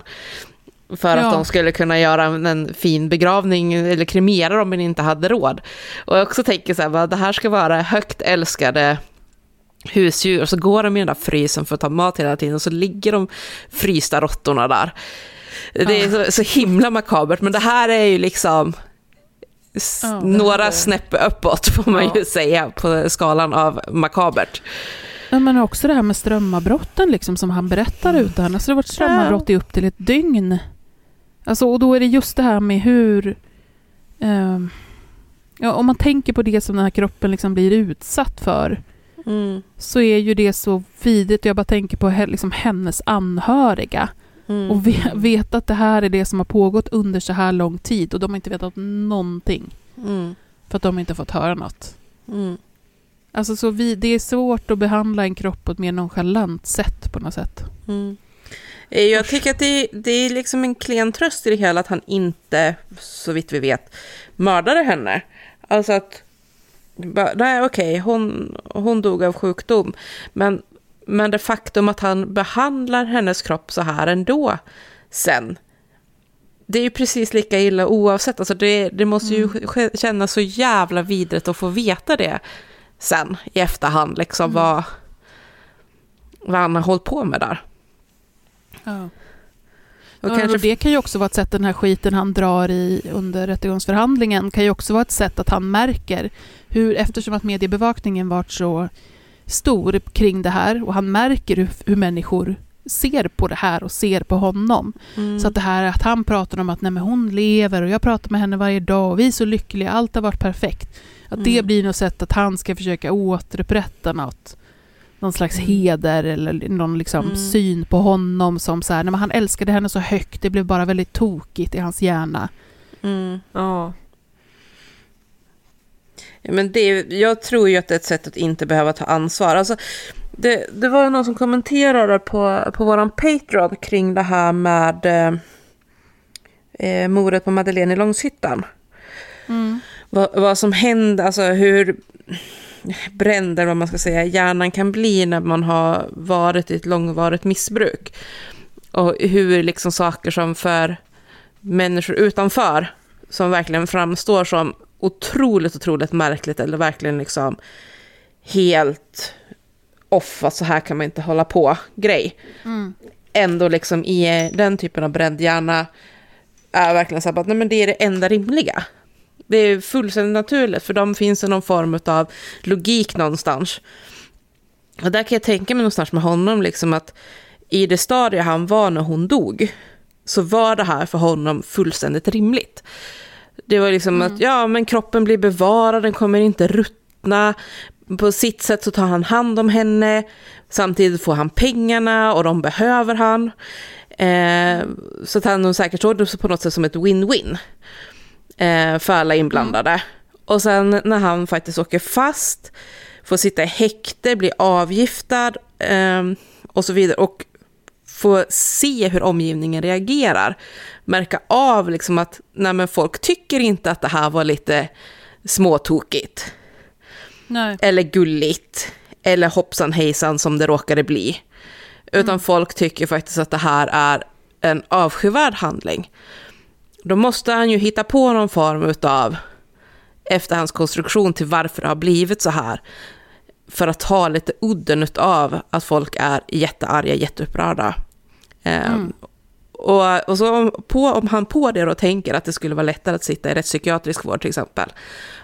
För Ja. att de skulle kunna göra en, fin begravning eller kremera dem men inte hade råd. Och jag också tänker så här, det här ska vara högt älskade husdjur och så går de i den där frysen för att ta mat hela tiden och så ligger de frysta råttorna där. Det är så, så himla makabert men det här är ju liksom Ja, några är- snäpp uppåt får man ju säga på skalan av makabert. Ja, men också det här med strömavbrotten liksom, som han berättar ut här. Alltså det har varit strömavbrott i upp till ett dygn. Alltså, och då är det just det här med hur... ehm, ja, om man tänker på det som den här kroppen liksom blir utsatt för Mm. så är ju det så vidrigt. Jag bara tänker på liksom hennes anhöriga. Mm. Och ve- veta att det här är det som har pågått under så här lång tid och de har inte vetat någonting. Mm. För att de inte fått höra något. Mm. Alltså så vi, det är svårt att behandla en kropp på ett mer nonchalant sätt på något sätt. Mm. Eh, Jag tycker att det, det är liksom en klen tröst i det hela att han inte, så vitt vi vet, mördade henne. Alltså att, nej okej, hon, hon dog av sjukdom. Men, men det faktum att han behandlar hennes kropp så här ändå sen. Det är ju precis lika illa oavsett. Alltså det, det måste ju sk- kännas så jävla vidrigt att få veta det sen i efterhand. Liksom vad, vad han har hållit på med där. Ja. Och ja, kanske det kan ju också vara ett sätt, den här skiten han drar i under rättegångsförhandlingen, kan ju också vara ett sätt att han märker hur, eftersom att mediebevakningen varit så stor kring det här och han märker hur, hur människor ser på det här och ser på honom. Mm. Så att det här att han pratar om att nej, men hon lever och jag pratar med henne varje dag och vi är så lyckliga, allt har varit perfekt. Att det Mm. blir något sätt att han ska försöka återupprätta något. Någon slags heder eller någon liksom Mm. syn på honom som så här, nej, men han älskade henne så högt, det blev bara väldigt tokigt i hans hjärna. Mm. Ja. Ja, men det, jag tror ju att det är ett sätt att inte behöva ta ansvar. Alltså, det, det var någon som kommenterade på, på vår Patreon kring det här med eh, eh, mordet på Madeleine i Långshyttan. Mm. Vad, vad som händer, alltså hur bränder, vad man ska säga, hjärnan kan bli när man har varit i ett långvarigt missbruk. Och hur liksom saker som för människor utanför, som verkligen framstår som otroligt, otroligt märkligt eller verkligen liksom helt off, att så här kan man inte hålla på, grej. Mm. Ändå liksom i den typen av bränd hjärna är verkligen så här, att nej, men det är det enda rimliga. Det är fullständigt naturligt, för de finns någon form av logik någonstans. Och där kan jag tänka mig någonstans med honom, liksom att i det stadie han var när hon dog, så var det här för honom fullständigt rimligt. Det var liksom mm. att, ja men kroppen blir bevarad, den kommer inte ruttna. På sitt sätt så tar han hand om henne, samtidigt får han pengarna och de behöver han. Eh, så att han säkert såg det på något sätt som ett win-win eh, för alla inblandade. Mm. Och sen när han faktiskt åker fast, får sitta i häkte, blir avgiftad eh, och så vidare. Och få se hur omgivningen reagerar. Märka av liksom att nej folk tycker inte att det här var lite småtokigt. Nej. Eller gulligt. Eller hoppsan hejsan som det råkade bli. Utan mm. folk tycker faktiskt att det här är en avskyvärd handling. Då måste han ju hitta på någon form av efterhandskonstruktion till varför det har blivit så här. För att ta lite udden av att folk är jättearga, jätteupprörda. Ehm, mm. och, och så på, om han på det då tänker att det skulle vara lättare att sitta i rättspsykiatrisk vård till exempel.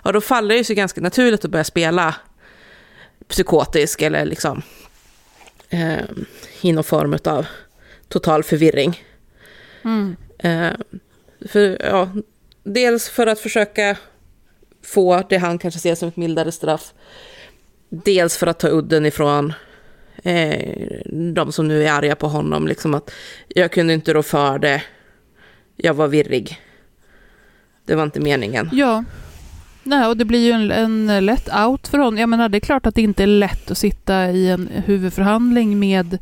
Och då faller det sig ganska naturligt att börja spela psykotisk eller liksom eh, i någon form av total förvirring. Mm. Eh, för, ja, dels för att försöka få det han kanske ser som ett mildare straff. Dels för att ta udden ifrån eh, de som nu är arga på honom. Liksom att jag kunde inte rå för det. Jag var virrig. Det var inte meningen. Ja. Nej, och det blir ju en, en lätt out för honom. Jag menar, det är klart att det inte är lätt att sitta i en huvudförhandling med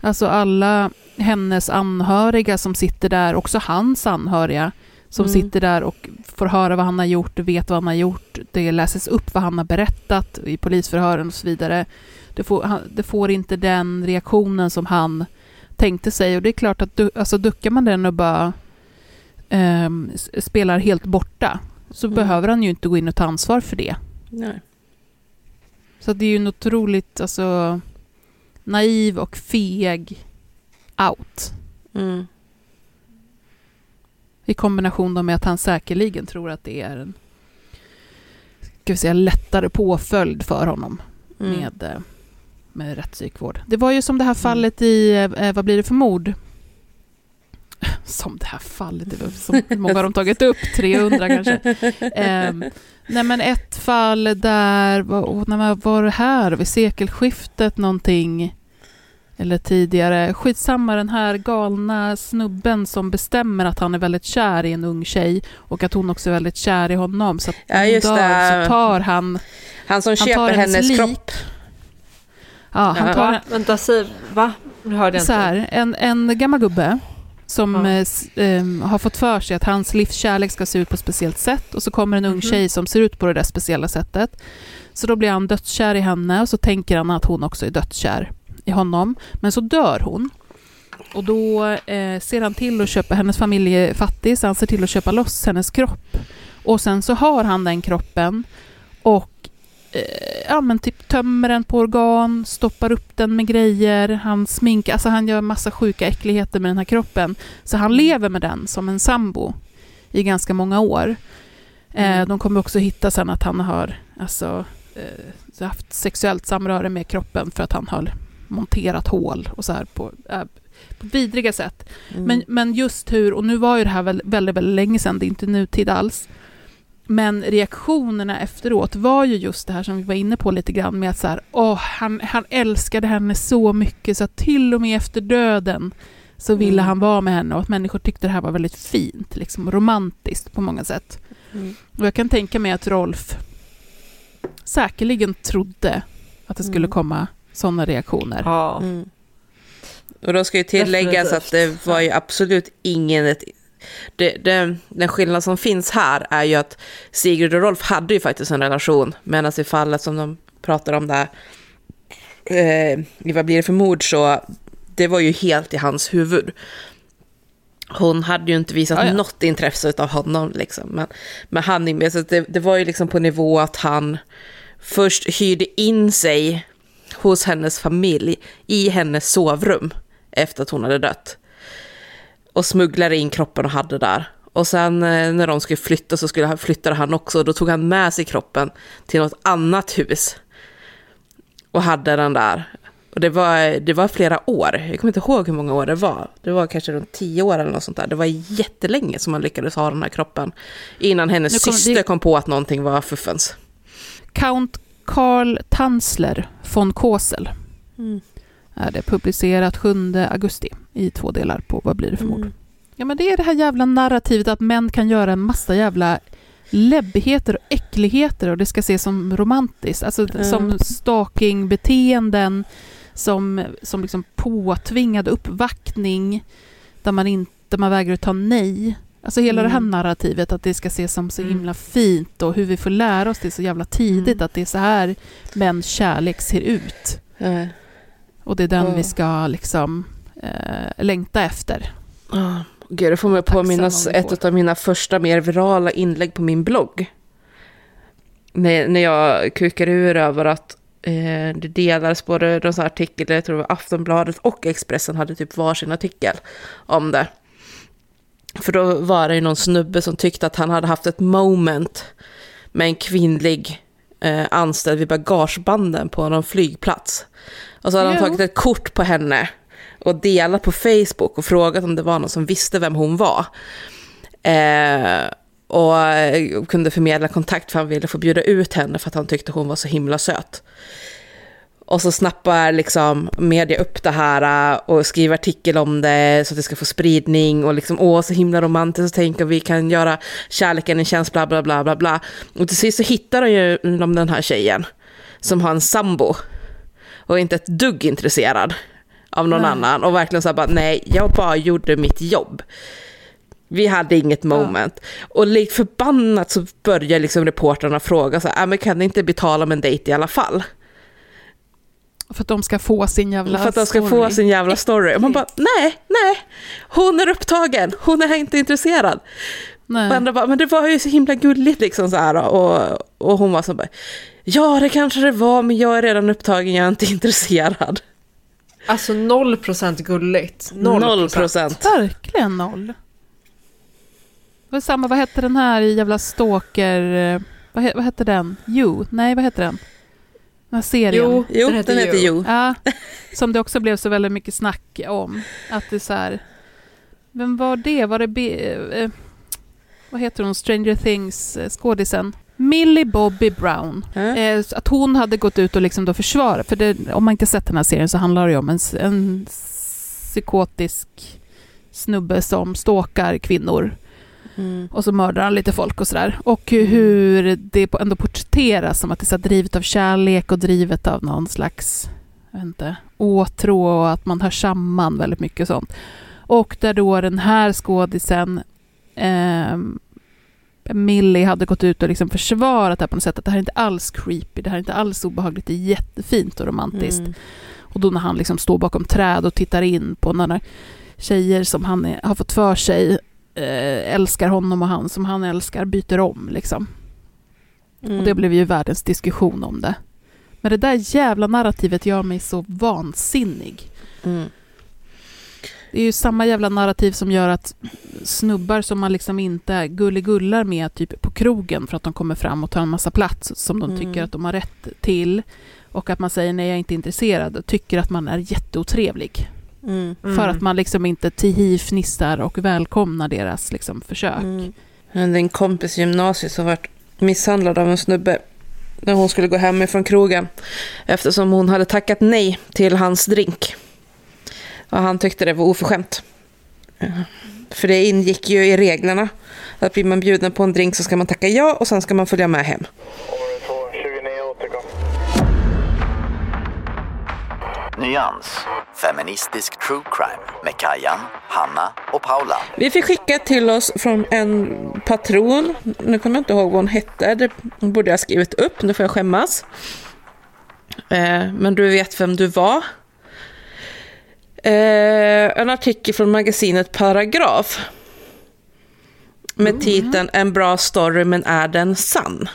alltså alla hennes anhöriga som sitter där, också hans anhöriga, som mm. sitter där och får höra vad han har gjort, vet vad han har gjort, det läses upp vad han har berättat i polisförhören och så vidare. Det får, det får inte den reaktionen som han tänkte sig och det är klart att du, alltså duckar man den och bara eh, spelar helt borta så mm. behöver han ju inte gå in och ta ansvar för det. Nej. Så det är ju en otroligt alltså, naiv och feg out. Mm. I kombination med att han säkerligen tror att det är en ska vi säga, lättare påföljd för honom mm. med, eh, med rättspsykvård. Det var ju som det här mm. fallet i, eh, vad blir det för mord? [LAUGHS] Som det här fallet, det var som många har de tagit upp, 300 kanske. Eh, nej men ett fall där, vad, när var det här, vid sekelskiftet någonting? Eller tidigare. Skitsamma, den här galna snubben som bestämmer att han är väldigt kär i en ung tjej och att hon också är väldigt kär i honom. Så att ja, just dör det. så tar han... Han som han köper hennes, hennes kropp. Ja, han tar... Va? Vänta, Siv, va? Nu hörde jag så här, en, en gammal gubbe som ja. eh, har fått för sig att hans livskärlek ska se ut på ett speciellt sätt och så kommer en ung mm. tjej som ser ut på det där speciella sättet. Så då blir han dödskär i henne och så tänker han att hon också är dödskär i honom. Men så dör hon. Och då eh, ser han till att köpa, hennes familj är fattig, så han ser till att köpa loss hennes kropp. Och sen så har han den kroppen och eh, ja, men typ tömmer den på organ, stoppar upp den med grejer, han sminkar, alltså han gör massa sjuka äckligheter med den här kroppen. Så han lever med den som en sambo i ganska många år. Eh, mm. de kommer också hitta sen att han har alltså, eh, haft sexuellt samröre med kroppen för att han har monterat hål och så här på, äh, på vidriga sätt. Mm. Men, men just hur, och nu var ju det här väldigt, väldigt, väldigt länge sedan, det är inte nutid alls. Men reaktionerna efteråt var ju just det här som vi var inne på lite grann med att så här, åh, han, han älskade henne så mycket så att till och med efter döden så ville mm. han vara med henne och att människor tyckte det här var väldigt fint, liksom romantiskt på många sätt. Mm. Och jag kan tänka mig att Rolf säkerligen trodde att det skulle Mm. komma sådana reaktioner. Ja. Mm. Och då ska ju tilläggas att det var ju absolut ingen... Ett, det, det, den skillnad som finns här är ju att Sigrid och Rolf hade ju faktiskt en relation, medan i fallet som de pratar om där, eh, Vad blir det för mord, så det var ju helt i hans huvud. Hon hade ju inte visat Ja, ja. något intresse av honom, liksom. men, men han är med, så det, det var ju liksom på nivå att han först hyrde in sig hos hennes familj i hennes sovrum efter att hon hade dött. Och smugglade in kroppen och hade där. Och sen eh, när de skulle flytta så skulle han, flyttade han också. Då tog han med sig kroppen till något annat hus. Och hade den där. Och det var, det var flera år. Jag kommer inte ihåg hur många år det var. Det var kanske runt tio år eller något sånt där. Det var jättelänge som man lyckades ha den här kroppen. Innan hennes kom- syster det- kom på att någonting var fuffens. Count Karl Tanzler von Kosel Mm. är det publicerat 7 augusti i två delar på Vad blir det för mord? Mm. Ja men det är det här jävla narrativet att män kan göra en massa jävla läbbigheter och äckligheter och det ska ses som romantiskt. Alltså Mm. som stalkingbeteenden, som, som liksom påtvingad uppvaktning där man, inte, där man vägrar att ta nej. Alltså hela det här Mm. narrativet att det ska ses som så Mm. himla fint och hur vi får lära oss det så jävla tidigt Mm. att det är så här mäns kärlek ser ut. Eh, Och det är den vi ska liksom eh, längta efter. ah, Gud, det får mig påminnas ett av mina första mer virala inlägg på min blogg. När, när jag kukade ur över att eh, det delades både här artikel, jag tror det var Aftonbladet och Expressen hade typ varsin artikel om det. För då var det ju någon snubbe som tyckte att han hade haft ett moment med en kvinnlig eh, anställd vid bagagebanden på någon flygplats. Och så hade han Jo. tagit ett kort på henne och delat på Facebook och frågat om det var någon som visste vem hon var. Eh, och eh, kunde förmedla kontakt för han ville få bjuda ut henne för att han tyckte hon var så himla söt. Och så snappar liksom media upp det här äh, och skriver artikel om det så att det ska få spridning och liksom åh så himla romantiskt och tänker vi kan göra kärleken en tjänst bla bla bla bla bla. Och till sist så hittar de ju de den här tjejen som har en sambo och inte ett dugg intresserad av någon Nej. annan och verkligen så här bara nej jag bara gjorde mitt jobb. Vi hade inget moment. Och likt förbannat så börjar liksom reportrarna fråga så här, "Ah, men kan ni inte betala med en dejt i alla fall? För att de ska få sin jävla För att de ska story. få sin jävla story. Och man bara, nej, nej, hon är upptagen, hon är inte intresserad. Nej. Och andra bara, men det var ju så himla gulligt liksom så här. Och, och hon var så bara, ja det kanske det var, men jag är redan upptagen, jag är inte [LAUGHS] intresserad. Alltså 0% gulligt. 0 procent. Verkligen noll. Det var samma, vad hette den här jävla stalker... eh, Vad, he, vad hette den? You? Nej, vad hette den? Den här serien. Jo, Jo, den heter den heter You. Jo. Ja, [LAUGHS] som det också blev så väldigt mycket snack om. Att det är så här... Vem var det? Var det... Eh, vad heter hon? Stranger Things eh, skådisen? Millie Bobby Brown. Eh, så att hon hade gått ut och liksom då försvarat, för det, om man inte sett den här serien så handlar det om en, en psykotisk snubbe som stalkar kvinnor Mm. och så mördar han lite folk och sådär. Och hur- hur det ändå porträtteras som att det är så drivet av kärlek och drivet av någon slags jag vet inte, åtrå och att man hör samman väldigt mycket och sånt. Och där då den här skådisen ehm, Millie hade gått ut och liksom försvarat det här på något sätt, att det här är inte alls creepy, det här är inte alls obehagligt, det är jättefint och romantiskt. Mm. Och då när han liksom står bakom träd och tittar in på några tjejer som han är, har fått för sig eh, älskar honom och han som han älskar byter om liksom. Mm. Och det blev ju världens diskussion om det. Men det där jävla narrativet gör mig så vansinnig. Mm. Det är ju samma jävla narrativ som gör att snubbar som man liksom inte gulligullar med typ på krogen för att de kommer fram och tar en massa plats som de Mm. tycker att de har rätt till och att man säger nej jag är inte intresserad tycker att man är jätteotrevlig. Mm. För att man liksom inte tihif fnissar och välkomnar deras liksom försök. Mm. Jag hade en kompis i gymnasiet som varit misshandlad av en snubbe när hon skulle gå hem ifrån krogen eftersom hon hade tackat nej till hans drink. Och han tyckte det var oförskämt. För det ingick ju i reglerna att blir man bjuden på en drink så ska man tacka ja och sen ska man följa med hem. Nyans, feministisk true crime med Kajan, Hanna och Paula. Vi fick skicka till oss från en patron. Nu kommer jag inte ihåg vad hon hette. Det borde jag ha skrivit upp. Nu får jag skämmas. Eh, men du vet vem du var. Eh, en artikel från magasinet Paragraf. Med titeln En bra story men är den sann?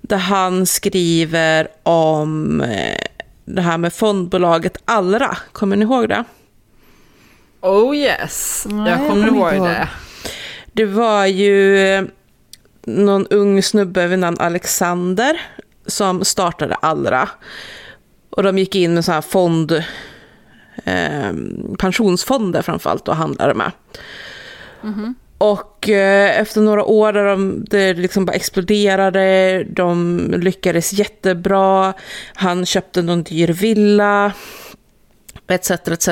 Där han skriver om eh, det här med fondbolaget Allra. Kommer ni ihåg det? Oh yes, Nej, jag kommer ihåg det. Det var ju eh, någon ung snubbe vid namn Alexander som startade Allra. Och de gick in med så här fond, eh, pensionsfonder framförallt och handlade med. Och eh, efter några år där de, det liksom bara exploderade, de lyckades jättebra, han köpte någon dyr villa, etc. etc.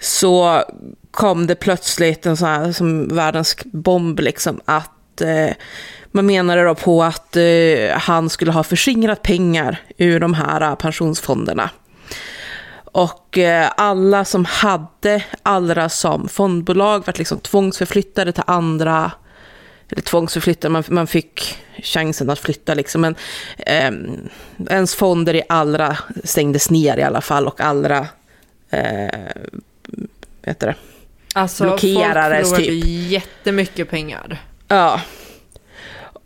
Så kom det plötsligt en sån här som världens bomb liksom att eh, man menade då på att eh, han skulle ha förskingrat pengar ur de här eh, pensionsfonderna. Och eh, alla som hade Allra som fondbolag vart liksom tvångsförflyttade till andra, eller tvångsförflyttade, man, man fick chansen att flytta liksom, men eh, ens fonder i Allra stängdes ner i alla fall och Allra, eh, heter det? Alltså Blockerades folk typ. jättemycket pengar. Ja.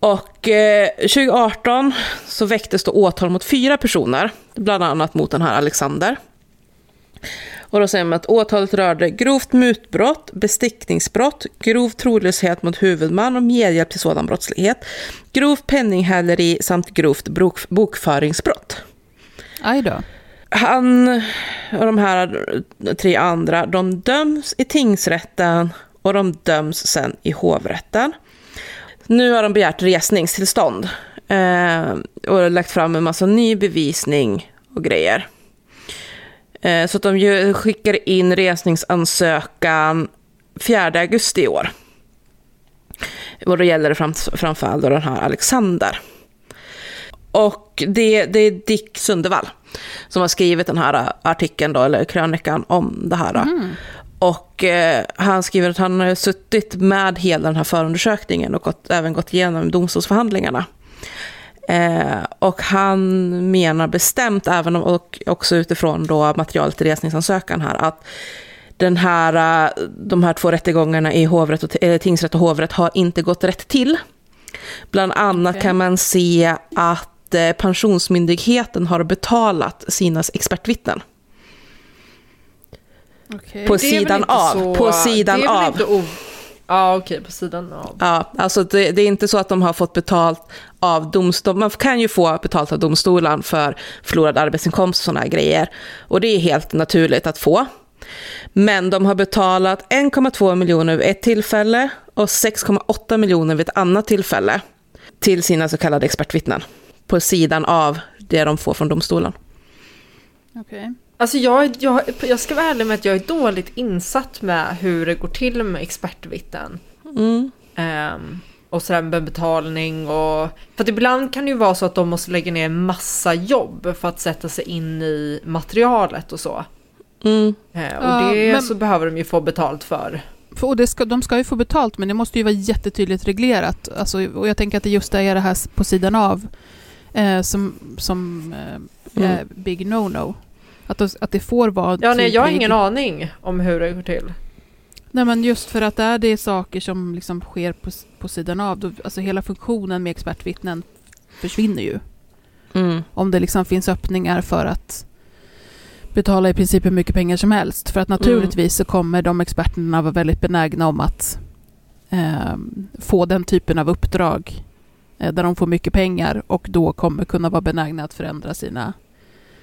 Och eh, 2018 så väcktes då åtal mot fyra personer, bland annat mot den här Alexander. Och då säger man att åtalet rörde grovt mutbrott, bestickningsbrott, grov trolöshet mot huvudman och medhjälp till sådan brottslighet, grovt penninghäleri samt grovt bok- bokföringsbrott. Aj då. Han och de här tre andra, de döms i tingsrätten och de döms sen i hovrätten. Nu har de begärt resningstillstånd eh, och lagt fram en massa ny bevisning och grejer. Eh, så att de skickar in resningsansökan 4 augusti i år. Och då gäller det fram, framförallt den här Alexander. Och det, det är Dick Sundevall som har skrivit den här artikeln då, eller krönikan om det här. Då. Och eh, han skriver att han har suttit med hela den här förundersökningen och gått, även gått igenom domstolsförhandlingarna. Eh, och han menar bestämt, även om, och också utifrån då materialet i resningsansökan här, att den här, eh, de här två rättegångarna i hovrätt och, eh, tingsrätt och hovrätt har inte gått rätt till. Bland annat Okej. kan man se att eh, Pensionsmyndigheten har betalat sina expertvittnen. Okej. På sidan av. så- På sidan det är väl av. Ja, okej, på sidan av. Ja, alltså det, det är inte så att de har fått betalt av domstol. Man kan ju få betalt av domstolen för förlorad arbetsinkomst och sådana här grejer. Och det är helt naturligt att få. Men de har betalat 1,2 miljoner vid ett tillfälle och 6,8 miljoner vid ett annat tillfälle till sina så kallade expertvittnen. På sidan av det de får från domstolen. Okej. Alltså jag, jag, jag ska vara ärlig med att jag är dåligt insatt med hur det går till med expertvittnen. Mm. Ehm, och sådär med betalning och... För att ibland kan det ju vara så att de måste lägga ner en massa jobb för att sätta sig in i materialet och så. Mm. Eh, och det men- så behöver de ju få betalt för. För, och det ska, de ska ju få betalt, men det måste ju vara jättetydligt reglerat. Alltså, och jag tänker att det just är det här på sidan av eh, som, som eh, är big no-no. Att, att det får vara Ja, nej, jag har ingen aning om hur det går till. Nej, men just för att är det saker som liksom sker på, på sidan av, då, alltså hela funktionen med expertvittnen försvinner ju. Mm. Om det liksom finns öppningar för att betala i princip hur mycket pengar som helst. För att naturligtvis så kommer de experterna vara väldigt benägna om att ehm, få den typen av uppdrag eh, där de får mycket pengar och då kommer kunna vara benägna att förändra sina...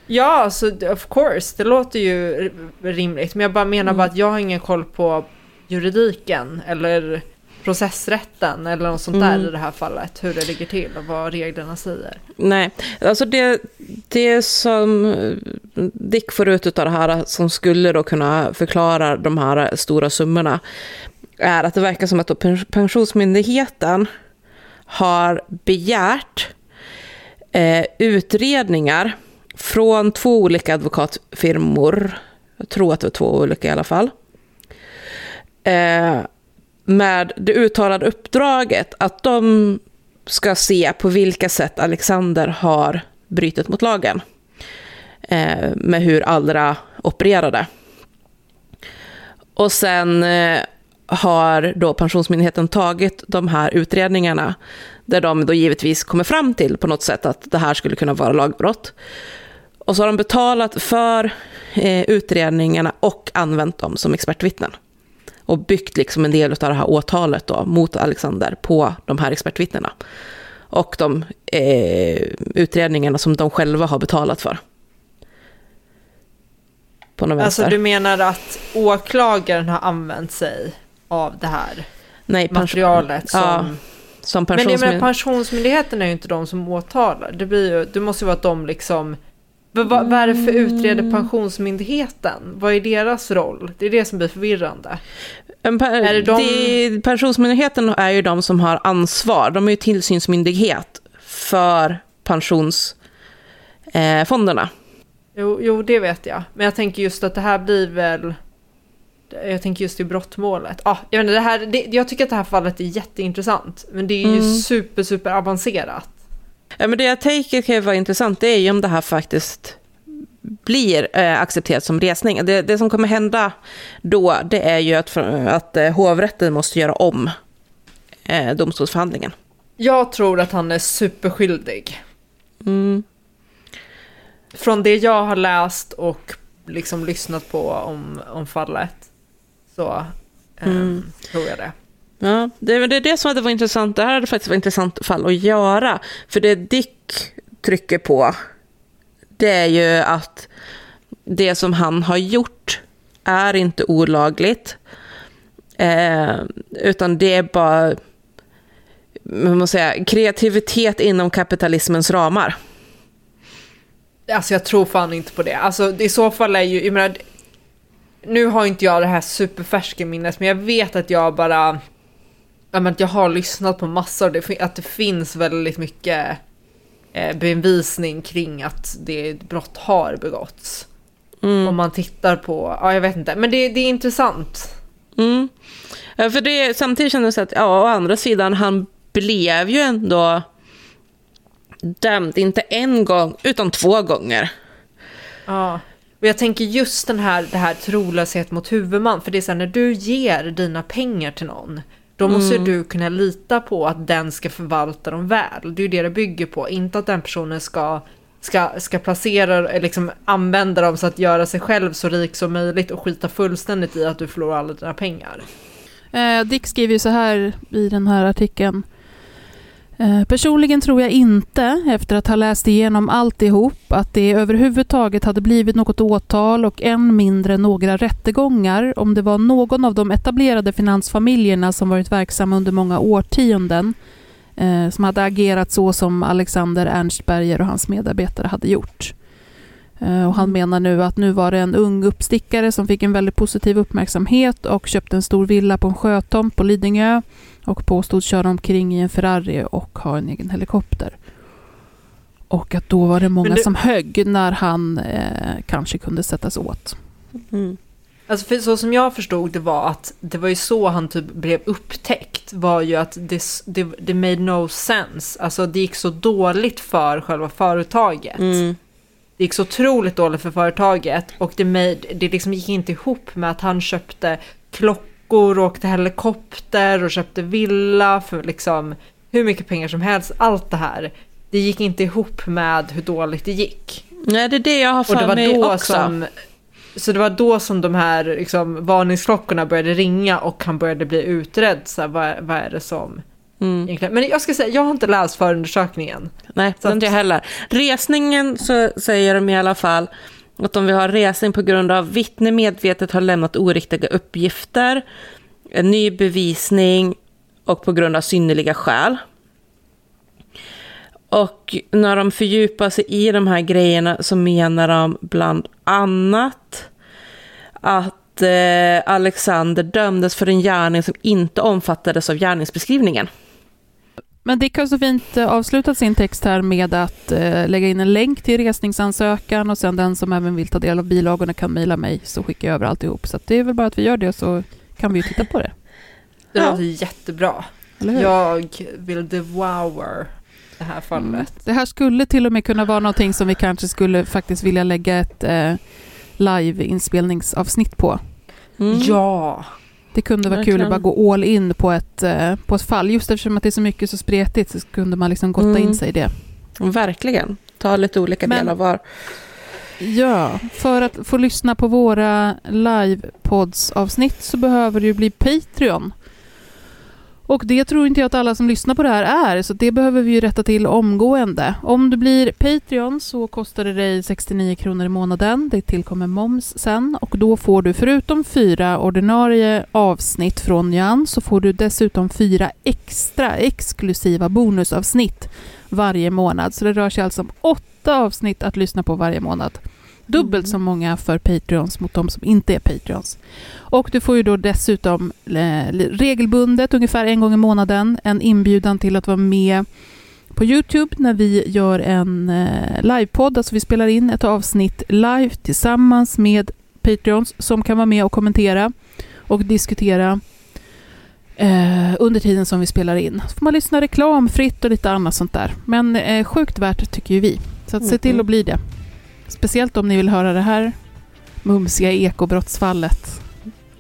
Ja, så of course, det låter ju rimligt. Men jag bara menar bara att jag har ingen koll på juridiken eller processrätten eller något sånt där Mm. i det här fallet. Hur det ligger till och vad reglerna säger. Nej, alltså det, det som Dick får ut av det här som skulle då kunna förklara de här stora summorna är att det verkar som att Pensionsmyndigheten har begärt eh, utredningar från två olika advokatfirmor. Jag tror att det var två olika i alla fall. Eh, med det uttalade uppdraget att de ska se på vilka sätt Alexander har brytit mot lagen. Eh, med hur Allra opererade. Och sen eh, har då Pensionsmyndigheten tagit de här utredningarna där de då givetvis kommer fram till på något sätt att det här skulle kunna vara lagbrott. Och så har de betalat för eh, utredningarna och använt dem som expertvittnen. Och byggt liksom en del av det här åtalet då mot Alexander på de här expertvittnena. Och de eh, utredningarna som de själva har betalat för. Alltså du menar att åklagaren har använt sig av det här Nej, materialet som... Ja, som pensionsmyndigheten. Men, men pensionsmyndigheten är ju inte de som åtalar. Det, blir ju, det måste ju vara att de liksom... Vad, vad är det för utreder. Pensionsmyndigheten? Vad är deras roll? Det är det som blir förvirrande. är det de... det, pensionsmyndigheten är ju de som har ansvar. De är ju tillsynsmyndighet för pensionsfonderna. Eh, jo, jo, det vet jag. Men jag tänker just att det här blir väl jag tänker just i brottmålet. Ah, jag, menar, det här, det, jag tycker att det här fallet är jätteintressant. Men det är ju mm. super, super avancerat. Ja, men det jag tänker kan vara intressant det är ju om det här faktiskt blir eh, accepterat som resning. Det, det som kommer hända då det är ju att, att eh, hovrätten måste göra om eh, domstolsförhandlingen. Jag tror att han är superskyldig. Mm. Från det jag har läst och liksom lyssnat på om, om fallet så um, mm. tror jag det. Ja, det är det, det som hade varit intressant. Det här hade faktiskt varit intressant fall att göra. För det Dick trycker på, det är ju att det som han har gjort är inte olagligt. Eh, utan det är bara man måste säga, kreativitet inom kapitalismens ramar. Alltså jag tror fan inte på det. Alltså i så fall är ju, jag menar, nu har inte jag det här superfärska minnet, men jag vet att jag bara, att jag har lyssnat på massor, att det finns väldigt mycket eh, bevisning kring att det brott har begåtts. Mm. Om man tittar på, ja jag vet inte, men det, det är intressant. Mm. För det, samtidigt kändes det att, ja å andra sidan, han blev ju ändå dömd, inte en gång, utan två gånger. Ja. Och jag tänker just den här, det här trolöshet mot huvudman, för det är så här, när du ger dina pengar till någon, då måste mm. du kunna lita på att den ska förvalta dem väl. Det är ju det det bygger på, inte att den personen ska, ska, ska placera, liksom använda dem så att göra sig själv så rik som möjligt och skita fullständigt i att du förlorar alla dina pengar. Eh, Dick skriver ju så här i den här artikeln. Eh, personligen tror jag inte, efter att ha läst igenom alltihop, att det överhuvudtaget hade blivit något åtal och än mindre några rättegångar om det var någon av de etablerade finansfamiljerna som varit verksamma under många årtionden eh, som hade agerat så som Alexander Ernstberger och hans medarbetare hade gjort. Eh, och han menar nu att nu var det en ung uppstickare som fick en väldigt positiv uppmärksamhet och köpte en stor villa på en sjötomt på Lidingö och påstod köra omkring i en Ferrari och ha en egen helikopter. Och att då var det många det... som högg när han eh, kanske kunde sättas åt. Mm. Alltså för så som jag förstod det var att det var ju så han typ blev upptäckt var ju att det, det, det made no sense. Alltså det gick så dåligt för själva företaget. Mm. Det gick så otroligt dåligt för företaget och det, made, det liksom gick inte ihop med att han köpte klockor klockor, åkte helikopter och köpte villa för liksom hur mycket pengar som helst. Allt det här. Det gick inte ihop med hur dåligt det gick. Nej, det är det jag har för mig också. Som, så det var då som de här liksom, varningsklockorna började ringa och han började bli utredd. Så här, vad, vad är det som... Mm. Men jag ska säga, jag har inte läst förundersökningen. Nej, så inte jag heller. Resningen så säger de i alla fall att om vi har resning på grund av vittne medvetet har lämnat oriktiga uppgifter, en ny bevisning och på grund av synnerliga skäl. Och när de fördjupar sig i de här grejerna så menar de bland annat att eh, Alexander dömdes för en gärning som inte omfattades av gärningsbeskrivningen. Men Dick har så fint eh, avslutat sin text här med att eh, lägga in en länk till resningsansökan och sen den som även vill ta del av bilagorna kan mejla mig så skickar jag över alltihop. Så att det är väl bara att vi gör det så kan vi ju titta på det. Det Ja. låter jättebra. Eller hur? Jag vill devour det här fallet. Mm. Det här skulle till och med kunna vara någonting som vi kanske skulle faktiskt vilja lägga ett eh, live-inspelningsavsnitt på. Mm. Ja. Det kunde vara Verkligen. kul att bara gå all in på ett, eh, på ett fall. Just eftersom att det är så mycket så spretigt så kunde man liksom gotta Mm. in sig i det. Verkligen. Ta lite olika Men- delar var. Ja, för att få lyssna på våra livepods-avsnitt så behöver du bli Patreon. Och det tror inte jag att alla som lyssnar på det här är, så det behöver vi ju rätta till omgående. Om du blir Patreon så kostar det dig 69 kronor i månaden. Det tillkommer moms sen och då får du förutom fyra ordinarie avsnitt från Jan så får du dessutom fyra extra exklusiva bonusavsnitt varje månad. Så det rör sig alltså om åtta avsnitt att lyssna på varje månad. Dubbelt så många för Patreons mot de som inte är Patreons. Och du får ju då dessutom eh, regelbundet, ungefär en gång i månaden, en inbjudan till att vara med på Youtube när vi gör en eh, livepodd. Alltså vi spelar in ett avsnitt live tillsammans med Patreons som kan vara med och kommentera och diskutera eh, under tiden som vi spelar in. Så får man lyssna reklamfritt och lite annat sånt där. Men eh, sjukt värt tycker ju vi. Så att se till Mhm. att bli det. Speciellt om ni vill höra det här mumsiga ekobrottsfallet.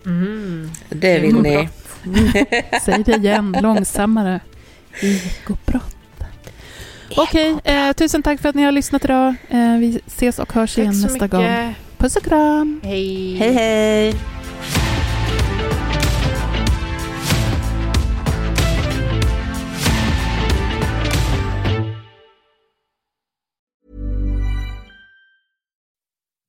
Mm. Det vill ni. Ekobrott. Säg det igen, långsammare. Ekobrott. Okej, eh, tusen tack för att ni har lyssnat idag. Eh, vi ses och hörs igen Tack så nästa mycket. gång. Puss och kram! Hej. Hej hej!